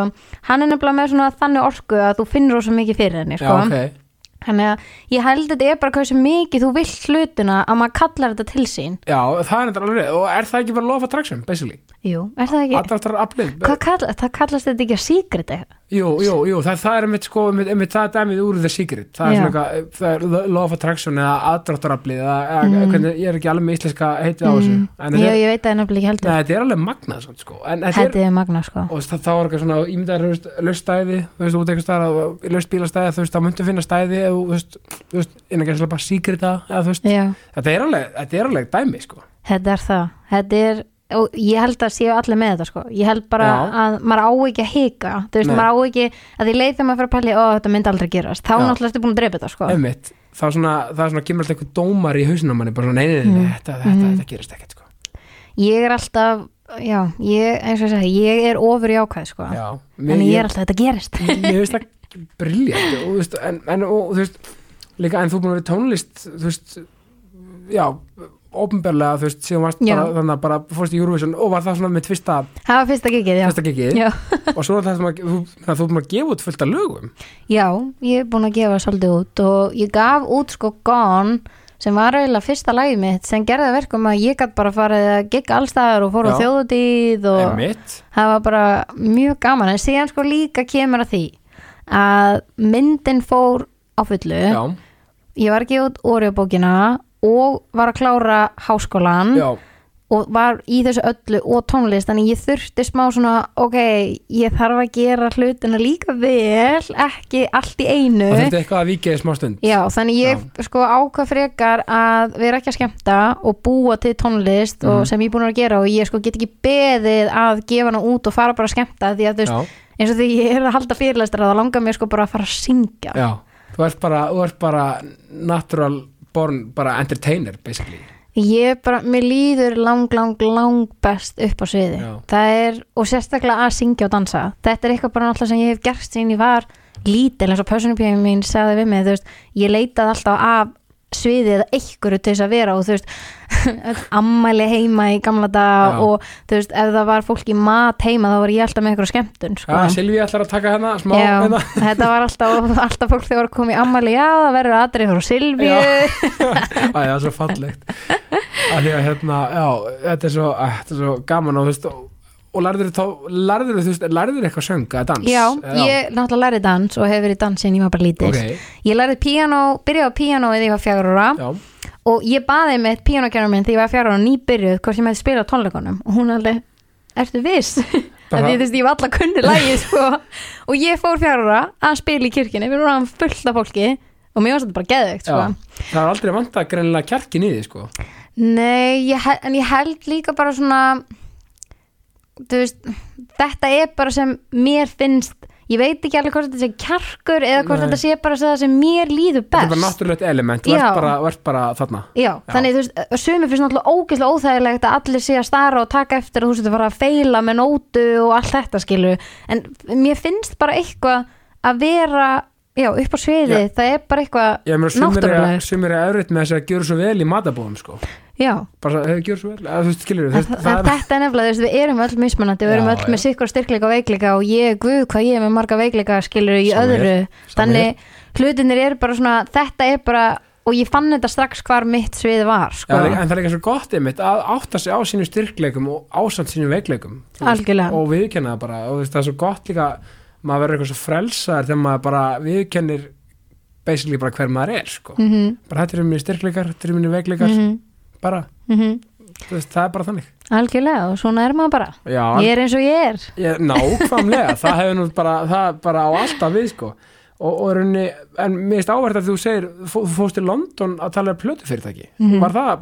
hann er nefnilega með svona þannig orku að þú finnur rosa mikið fyrir henni Já, sko. ok, þannig að ég held þetta er bara hversu mikið þú vill hlutina að maður kallar þetta til sín. Já, það er þetta alveg rétt. og er það ekki bara of attraction, basically? Jú, er það ekki? Aðdráttar aflið Hvað kall, það kallast þetta ekki að secret eitthvað? Jú, jú, jú, það, það er einmitt sko, einmitt, einmitt það er dæmið úr The Secret. Það er Já. svona eitthvað, það er law of attraction eða aðdráttaraflið eða, eða Mm. hvernig, ég er ekki alveg með íslenska heitið á þessu en Já, þetta er, ég veit það nefnilega ekki heldur. Nei, þetta er alveg magnað svona, sko. en þetta er, Þetta er magna sko. Og það, það var eitthvað svona ímyndaður löststæði, þú veist, út eitthvað stæði löstbílastæði, þú veist, það myndi finna stæði eða, þú veist, þú veist, innan ekki bara Secreta eða, þú veist, Já, þetta er alveg þetta er alveg dæmi, sko. Þetta er það. Þetta er, og ég held að séu allir með þetta sko Ég held bara Já. að maður á ekki að hika Þú veist, Nei. maður á ekki að því leið þegar maður fyrir að pæli Ó, þetta myndi aldrei gerast Þá Já. náttúrulega ertu búin að drepa þetta sko einmitt, það er svona, það er svona kemur alltaf einhver dómar í hausinn á manni, bara svona, nei, nei, nei, Mm. þetta, þetta, Mhm. þetta gerist ekkert, sko Ég er alltaf, já, ég, eins og ég segi Ég er ofur jákvæð sko Já, Þannig ég er alltaf, þetta gerist mér finnst það briljant og, þú veist, en, en og, þú veist líka en þú búin að vera í tónlist þú veist, já ofnbörlega, þú veist, varst bara þannig að bara fórst í Eurovision og var það svona með tvista, Það var fyrsta gigið, tvista gigið. Og svo er það sem að þú, þú búin að gefa út fullt af lögum. Já ég er búin að gefa svolítið út Og ég gaf út sko Gone sem var eiginlega fyrsta lagið mitt sem gerði verkum að ég gætt bara farið að gigga allstaðar og fór á þjóðutíð og Einmitt. það var bara mjög gaman. En síðan sko líka kemur að því að myndin fór á fullu. Já, ég var ekki út orðjabókina og var að klára háskólan já, og var í þessu öllu og tónlist þannig ég þurfti smá svona ok, ég þarf að gera hlutina líka vel ekki allt í einu. Og þetta er eitthvað að vikið smá stund. Já, þannig ég sko ákvað frekar að vera ekki að skemmta og búa til tónlist Mhm. sem ég er búin að gera og ég sko get ekki beðið að gefa hana út og fara bara að skemmta því að þú veist, já, eins og því ég er að halda fyrirlæstra þá langar mér sko bara að fara að syngja. Já, þú ert bara þú ert bara natural born bara entertainer basically. Ég bara, mér líður lang, lang, lang best upp á sviði Já. það er, og sérstaklega að syngja og dansa. Þetta er eitthvað bara náttúrulega sem ég hef gert síðan ég var lítil eins og personupjæmi mín sagði við mig, þú veist, ég leitaði alltaf af sviðið eða einhverju til þess að vera og þú veist, ammæli heima í gamla dag Já. og þú veist, ef það var fólk í mat heima þá var ég alltaf með einhverju skemmtun sko. Já, Silvi ætlar að taka hérna smá Já, hérna. þetta var alltaf, alltaf fólk þegar í ammæli, já það verður aðrið frá Silvíu Æ, það er svo fallegt að að hérna, já, þetta er svo, að, þetta er svo gaman og þú veist og, og lærður þú eitthvað söng eða dans? Já, Eða- ég náttúrulega lærði dans og hefur verið dans síðan ég var bara lítil Ok, Ég lærði píanó, byrjaði á píanó þegar ég var já, og ég baði með píanókjörnum minn þegar ég var fjagur ára nýbyrjuð hvort ég með spila á tónleikunum og hún alveg, ertu viss? Því þú veist, ég var alltaf kunni lægi sko. og ég fór fjagur ára að spila í kirkjunni við vorum fullt af fólki og mér varst þetta bara geðveikt sko. já. Það er aldrei vant að greinilega kjarkin í því, sko. Nei, ég, en ég held líka bara svona veist, þetta er bara sem mér finnst ég veit ekki alveg hvort þetta sé kjarkur eða hvort Nei. þetta sé bara það sem mér líður Þetta er best bara náttúrulegt element, þú Já. ert bara, ert bara þarna. Já, þannig þú veist, sumi finnst náttúrulega ógeðslega óþægilegt að allir sé að stara og taka eftir og þú að fara að feila með nótu og allt þetta skilu en mér finnst bara eitthvað að vera, já, upp á sviði Já. það er bara eitthvað meina, sumir er, er öðrutt með þess að gera svo vel í matabóðum, sko. Já, Bara, hefur gjör svo vel, eða þú veist, skilur er, þetta er nefnilega, þú veist, við erum öll mismunandi, við erum Já, öll já. með sikkur styrkleika og veikleika og ég, guð, hvað ég er með marga veikleika skilur í Sama öðru, hér, þannig hlutinir eru bara svona, þetta er bara og ég fann þetta strax hvar mitt svið var Já, sko, en það er líka svo gott einmitt að átta sig á sínum styrkleikum og ásamt sínum veikleikum og viðkenna það bara og það er svo gott líka maður verður eitthvað svo frelsaður þegar maður bara viðkennir basically bara hver maður er sko. mm bara þetta eru minni styrkleikar, þetta eru minni veikleikar -hmm, bara, mm þú veist, það er bara þannig. Algjörlega og svona er maður bara. Já, ég er eins og ég er. Ég, nákvæmlega það hefur nú bara, það bara á alltaf við sko. Og, og runni, en mér finnst áverð að þú segir, þú fórst til London að tala um plötufyrirtæki, Mhm. var það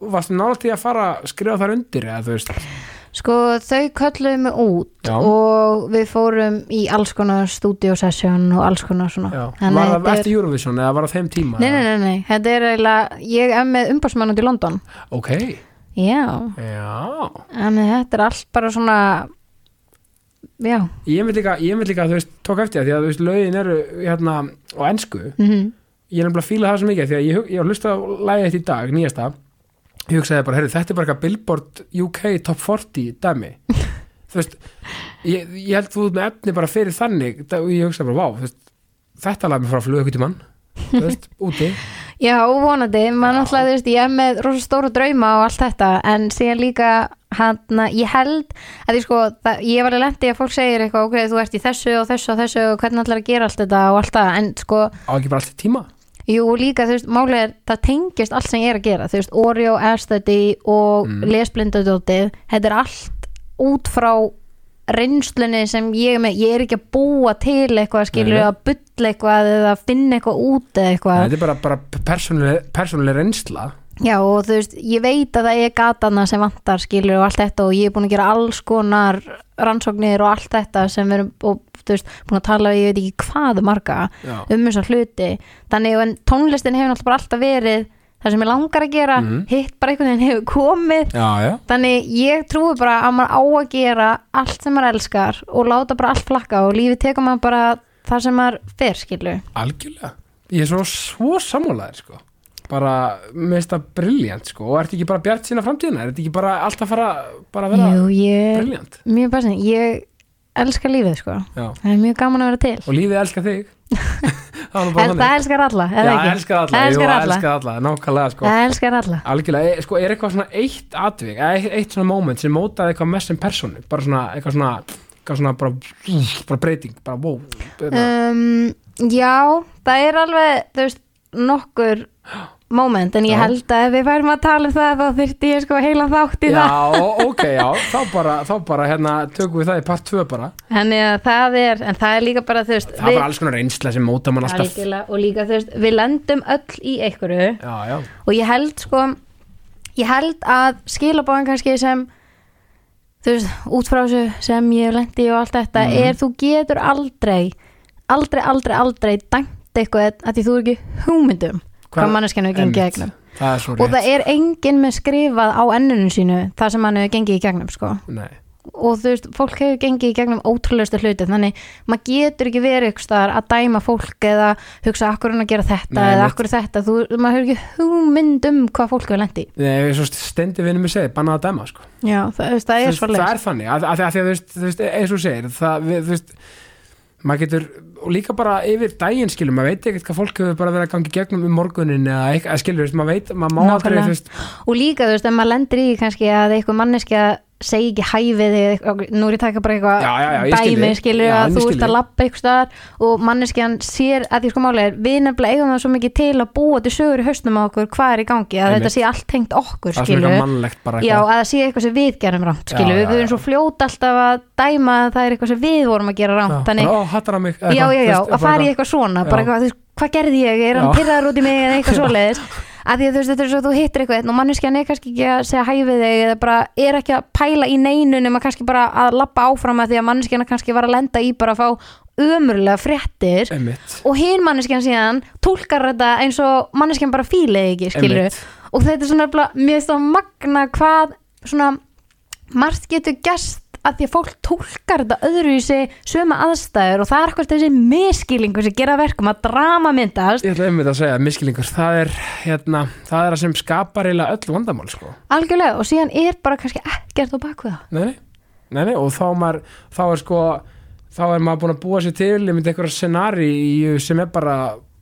varstu í að fara að skrifa þar undir eða þú veist, sko þau kölluðu mig út Já. og við fórum í alls konar studio session og alls konar svona. Já, var það eftir Eurovision eða var það þeim tíma? nei, nei, nei, nei, þetta er eiginlega ég er með umbásmann út í London. Ok, já, já. En þetta er allt bara svona já. Ég veit líka, ég veit líka að þú veist, tók eftir það því að þú veist, lögin eru hérna á ensku. Mm ég er nefnilega að fíla það svo mikið því að ég, hug- ég var hlustað á lægið þetta í dag, nýjasta ég hugsaði bara, heyrðu, þetta er bara eitthvað Billboard UK Top 40 dæmi. Þú veist, ég, ég held þú með efni bara fyrir þannig og ég hugsaði bara, vá, veist, þetta lag mér frá fluga ykkur tímann, þú veist, úti. Já, vonandi, maður náttúrulega, þú veist, ég er með rosa stóra drauma og allt þetta, en síðan líka hann, ég held að því sko, það, ég var að lendi að fólk segir eitthvað, ok, þú ert í þessu og þessu og þessu og hvernig allar að gera allt þetta og allt það, en sko, á ekki bara alltaf tíma jú, líka, þú veist, málið er, það tengist allt sem ég er að gera, þú veist, Oreo, Aesthety og Mm. lesblindadótið, þetta er allt út frá reynslunni sem ég er með, ég er ekki að búa til eitthvað, skilur Nei, nei. að bulla eitthvað eða finna eitthvað út eða eitthvað þetta er bara, bara persónuleg reynsla Já og þú veist, ég veit að það er gatana sem vantar skilur og allt þetta og ég er búin að gera alls konar rannsóknir og allt þetta sem við erum og, þú veist, búin að tala ég veit ekki hvað marga já, um þessar hluti. Þannig en tónlistin hefur bara alltaf verið það sem ég langar að gera Mhm. hitt bara einhvern veginn hefur komið. Já, já, þannig ég trúi bara að maður á að gera allt sem maður elskar og láta bara allt flakka og lífið tekur maður bara það sem maður fer skilur. Algjörlega. Ég er svo, svo sammálaðir sko bara, mér finnst það briljant sko. Og ertu ekki bara bjart sína framtíðina, er þetta ekki bara alltaf fara, bara að vera Jú, ég, briljant mjög bara ég elska lífið sko. Já. það er mjög gaman að vera til. Og lífið elskar þig. Það En það elskar alla, eða Já, ekki? elskar alla, Það elskar alla. elskar alla, nákvæmlega sko. Það elskar alla. Algjörlega, e- sko, er eitthvað svona eitt atvik eða eitt, eitt svona moment sem mótaði eitthvað mest sem personu, bara svona, eitthvað svona eitthvað svona bara, bara breyting bara wow, um, Já, það er alveg þú veist, nokkur moment, en ég Já. held að ef við færum að tala um það þá þyrfti ég sko heila þátt í það. já, ok, já, þá bara þá bara, hérna, tökum við það í part 2 bara. Þannig að það er, en það er líka bara þú veist, það var alls konar reynsla sem móta mann alltaf. Og líka þú veist, við lendum öll í einhverju. Já, já, og ég held sko ég held að skilabóðan kannski sem þú veist, út frá þessu sem ég lendi og allt þetta Mhm. er þú getur aldrei aldrei, aldrei, aldrei dæmt eitthvað að því þú er ekki hugmyndum hvað manneskinu er gengið í gegnum. Það og það er enginn með skrifað á ennunum sínu það sem hann hefur gengið í gegnum sko. Og þú veist, fólk hefur gengið í gegnum ótrúlegustu hluti, þannig maður getur ekki verið staðar að dæma fólk eða hugsa akkur hann að gera þetta Nei, eða akkur þetta, þú, maður hefur ekki hugmynd um hvað fólk hefur lendi Nei, svo stendi vinnum við segið, bannað að dæma sko. Já, það, það Þú er það er þannig, að, að, að, að, þú veist, eins og segir það, við, þú veist maður getur, og líka bara yfir daginn skilur, maður veit ekkert hvað fólk hefur bara verið að gangi gegnum um morgunin eða eitthvað, skilur, maður veit maður má aldrei, Nákvæmlega. þú veist, og líka, þú veist, ef maður lendir í kannski að eitthvað manneskja segi ekki hæfið þig nú er ég að taka bara eitthvað dæmi skilur Já, að þú ert að labba eitthvað staðar og manneskjan sér að því sko máli er við nefnilega eigum það svo mikið til að búa til sögur í hausnum á okkur hvað er í gangi að Einmitt. þetta sé allt tengt okkur svona skilur eitthvað Já, að það sé eitthvað sem við gerum rámt skilur, já, við erum svo fljót alltaf að dæma að það er eitthvað sem við vorum að gera rámt þannig, að fara í eitthvað. svona bara eitthvað, hvað gerði ég, er hann pyrraður út í mig eða eitthvað svoleiðis? Að því að þú veist, þetta er svo að þú hittir eitthvað og manneskjan er kannski ekki að segja hæfið þig eða bara er ekki að pæla í neinu nema kannski bara að lappa áfram að því að manneskjan kannski var að lenda í bara að fá ömurlega Einmitt. og hinn manneskjan síðan tólkar þetta eins og manneskjan bara fílið ekki, skilur Einmitt. og þetta er svona það magna hvað svona margt getur gerst að því að fólk tólkar þetta öðru í sig sömu aðstæður og það er eitthvað þessi miskilingur sem gera verkum að drama myndast Ég ætla einmitt að segja að miskilingur það er, hérna, það er að sem skapar eiginlega öll vandamál sko. algjörlega og síðan er bara kannski ekkert á það nei, nei. nei, og þá, maður, þá er sko þá er maður búin að búa sér til myndi einhverja scenari sem er bara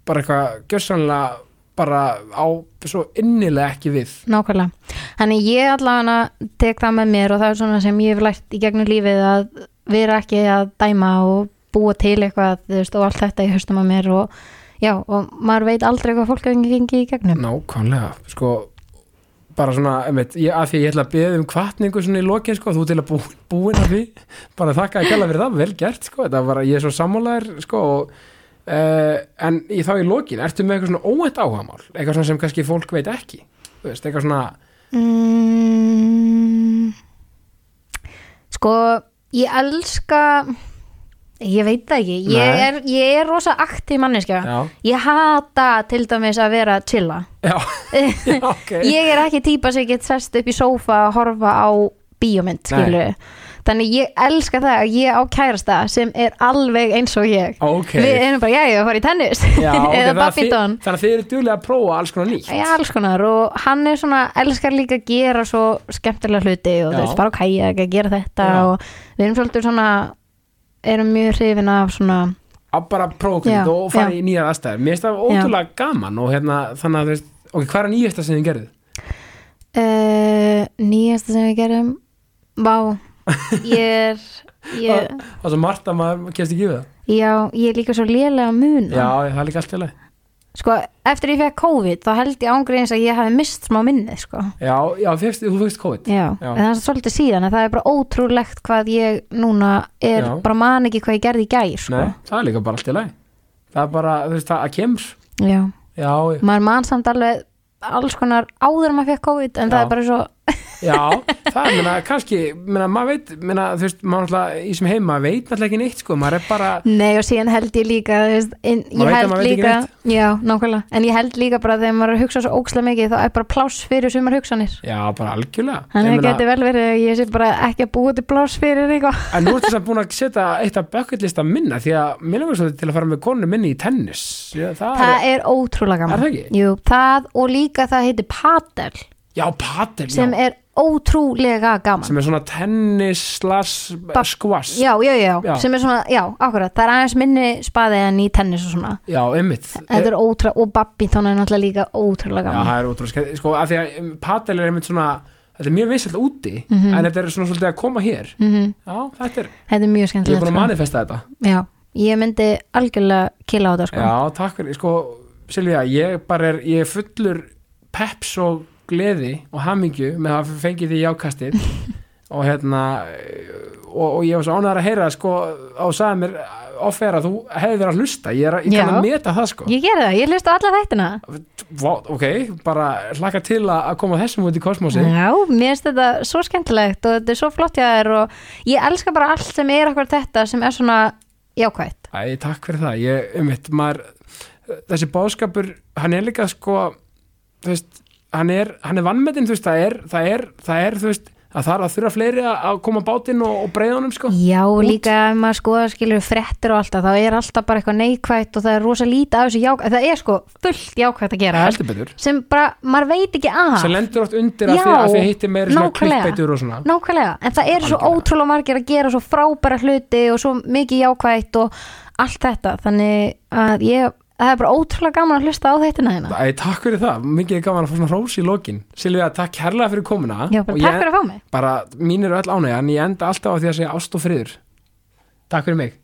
bara eitthvað gjössanlega bara á svo innilega ekki við. Nákvæmlega, þannig ég allavega tek það með mér og það er svona sem ég hef lært í gegnum lífið að vera ekki að dæma og búa til eitthvað þú veist, og allt þetta í höstum að mér og já, og maður veit aldrei hvað fólk hefur gengið í gegnum. Nákvæmlega, sko bara svona, einmitt, ég, að því ég ætla að beða um kvartningu svona í lokin, sko, þú til að bú, búin að því, bara þakka að gæla fyrir það vel gert, sko, þetta var, ég er svo sammálaður, sko, og uh, en í þá í lokin, ertu með eitthvað svona óvænt áhagamál, eitthvað svona sem kannski fólk veit ekki, veist, eitthvað svona mm, sko ég elska ég veit það ekki. Ég er, ég er rosa aktív manneskja. Já, ég hata til dæmis að vera chilla. Já, já ok. Ég er ekki típa sem get sest upp í sófa að horfa á bíómynd skilu þannig ég elska það að ég á kærasta sem er alveg eins og ég. Ok, við erum bara, já ég var að fara í tennis. Já, ok, eða badminton. þannig að þið eru duglega að prófa alls konar nýtt. Já, alls konar. Og hann er svona, elskar líka að gera svo skemmtilega hluti og þú Já. veist, bara ok, ég að gera þetta Já. og við erum svolítið svona erum mjög hrifin af svona að bara prófa okkur og fara í nýjar aðstæður. Mér finnst það ótrúlega gaman og hérna þannig að þú veist, ok, hvað er nýjasta sem þið gerðið? uh, nýjasta sem við gerum Vá, ég er ég, er svo margt að maður kemst ekki við það. Já, ég er líka svo lélega að muna. Já, það er líka allt í lagi. Sko, eftir ég fekk COVID þá held ég ángriðins að ég hafi mist smá minnið sko. já, já, fyrst, þú fyrst COVID. Já, Já. en það er svolítið síðan það er bara ótrúlegt hvað ég núna er, Já. bara man ekki hvað ég gerði í gær sko. Nei, það er líka bara allt í lagi. Það er bara, þú veist, það að kemur. Já, já, maður man samt alveg alls konar áður maður fekk COVID en það er bara svo já, það menna, kannski menna, maður veit, menna, þú veist, maður náttúrulega í sem heima veit náttúrulega ekki neitt, sko, maður er bara Nei og síðan held ég líka þú veist, Maður ég held líka. Já, nákvæmlega. En ég held líka bara þegar maður að hugsa svo ókslega mikið þá er bara pláss fyrir sumar hugsanir. Já, bara algjörlega. Þannig að meina- geti vel verið ég sé bara ekki að búa til pláss fyrir eitthvað. En nú ertu að búin að setja eitt af bucketlista minna því að mér langar svo til að fara með konu minni í tennis. Já, það, Það er, er ótrúlega gaman. Er það ekki? Jú, það það Já, padel, sem já, er ótrúlega gaman. Sem er svona tennis slash squash. Já, já, já, Já. sem er svona, já, akkurat. Það er aðeins minni spaði en í tennis og svona. Já, einmitt. Þetta er ótrúlega, og badminton er náttúrulega líka ótrúlega Já, gaman. það er ótrúlega Sko, af því að um, padel er einmitt svona Þetta er mjög vissalt úti Mhm. En þetta er svona svolítið að koma hér. Mm Já, þetta er, Þetta er mjög ég er skemmtilegt búin að sko. manifesta þetta. Já, ég myndi algjörlega killa á þetta sko. Já, takk fyrir, sko Silvía, ég bara er, ég er fullur peps og gleði og hamingju með að hafa fengið því jákastið. Og hérna og, og ég var svo ánægðar að heyra sko á sagði mér offer að þú hefði verið að hlusta. Ég, er, að- ég kann Já. að meta það sko. Ég gerði það, ég hlusta alla þættina. Ok, bara hlaka til að, að koma þessum út í kosmosi Já, mér finnst þetta svo skemmtilegt og þetta er svo flott hjá þér og ég elska bara allt sem er akkur þetta sem er svona jákvætt. Æ, takk fyrir það, ég, um mitt maður, þessi bóðskapur hann er líka sko þú veist, hann er, hann er vannmetinn þú veist, það er, það er, það er þú veist, að það er að þurfa fleiri að koma bátinn og, og breiða honum sko. Já, og líka ef maður skoða skilur frettir og alltaf, þá er alltaf bara eitthvað neikvætt og það er rosa lítið af þessu jákvætt það er sko fullt jákvætt að gera. Heldur betur, sem bara, maður veit ekki að. Sem lendur oft undir að því að hittir meira svona klikkbeitur og svona. Nákvæmlega, en það eru svo ótrúlega margir að gera svo frábæra hluti og svo mikið jákvætt og allt þetta. Þannig að ég það er bara ótrúlega gaman að hlusta á þættina þína Æ, takk fyrir það, mikið gaman að fá svona rós í lokin. Silvía, takk kærlega fyrir komuna. Já, bara Og takk ég, fyrir að fá mig. bara, mín eru öll ánægja en ég enda alltaf á því að segja ást og friður. Takk fyrir mig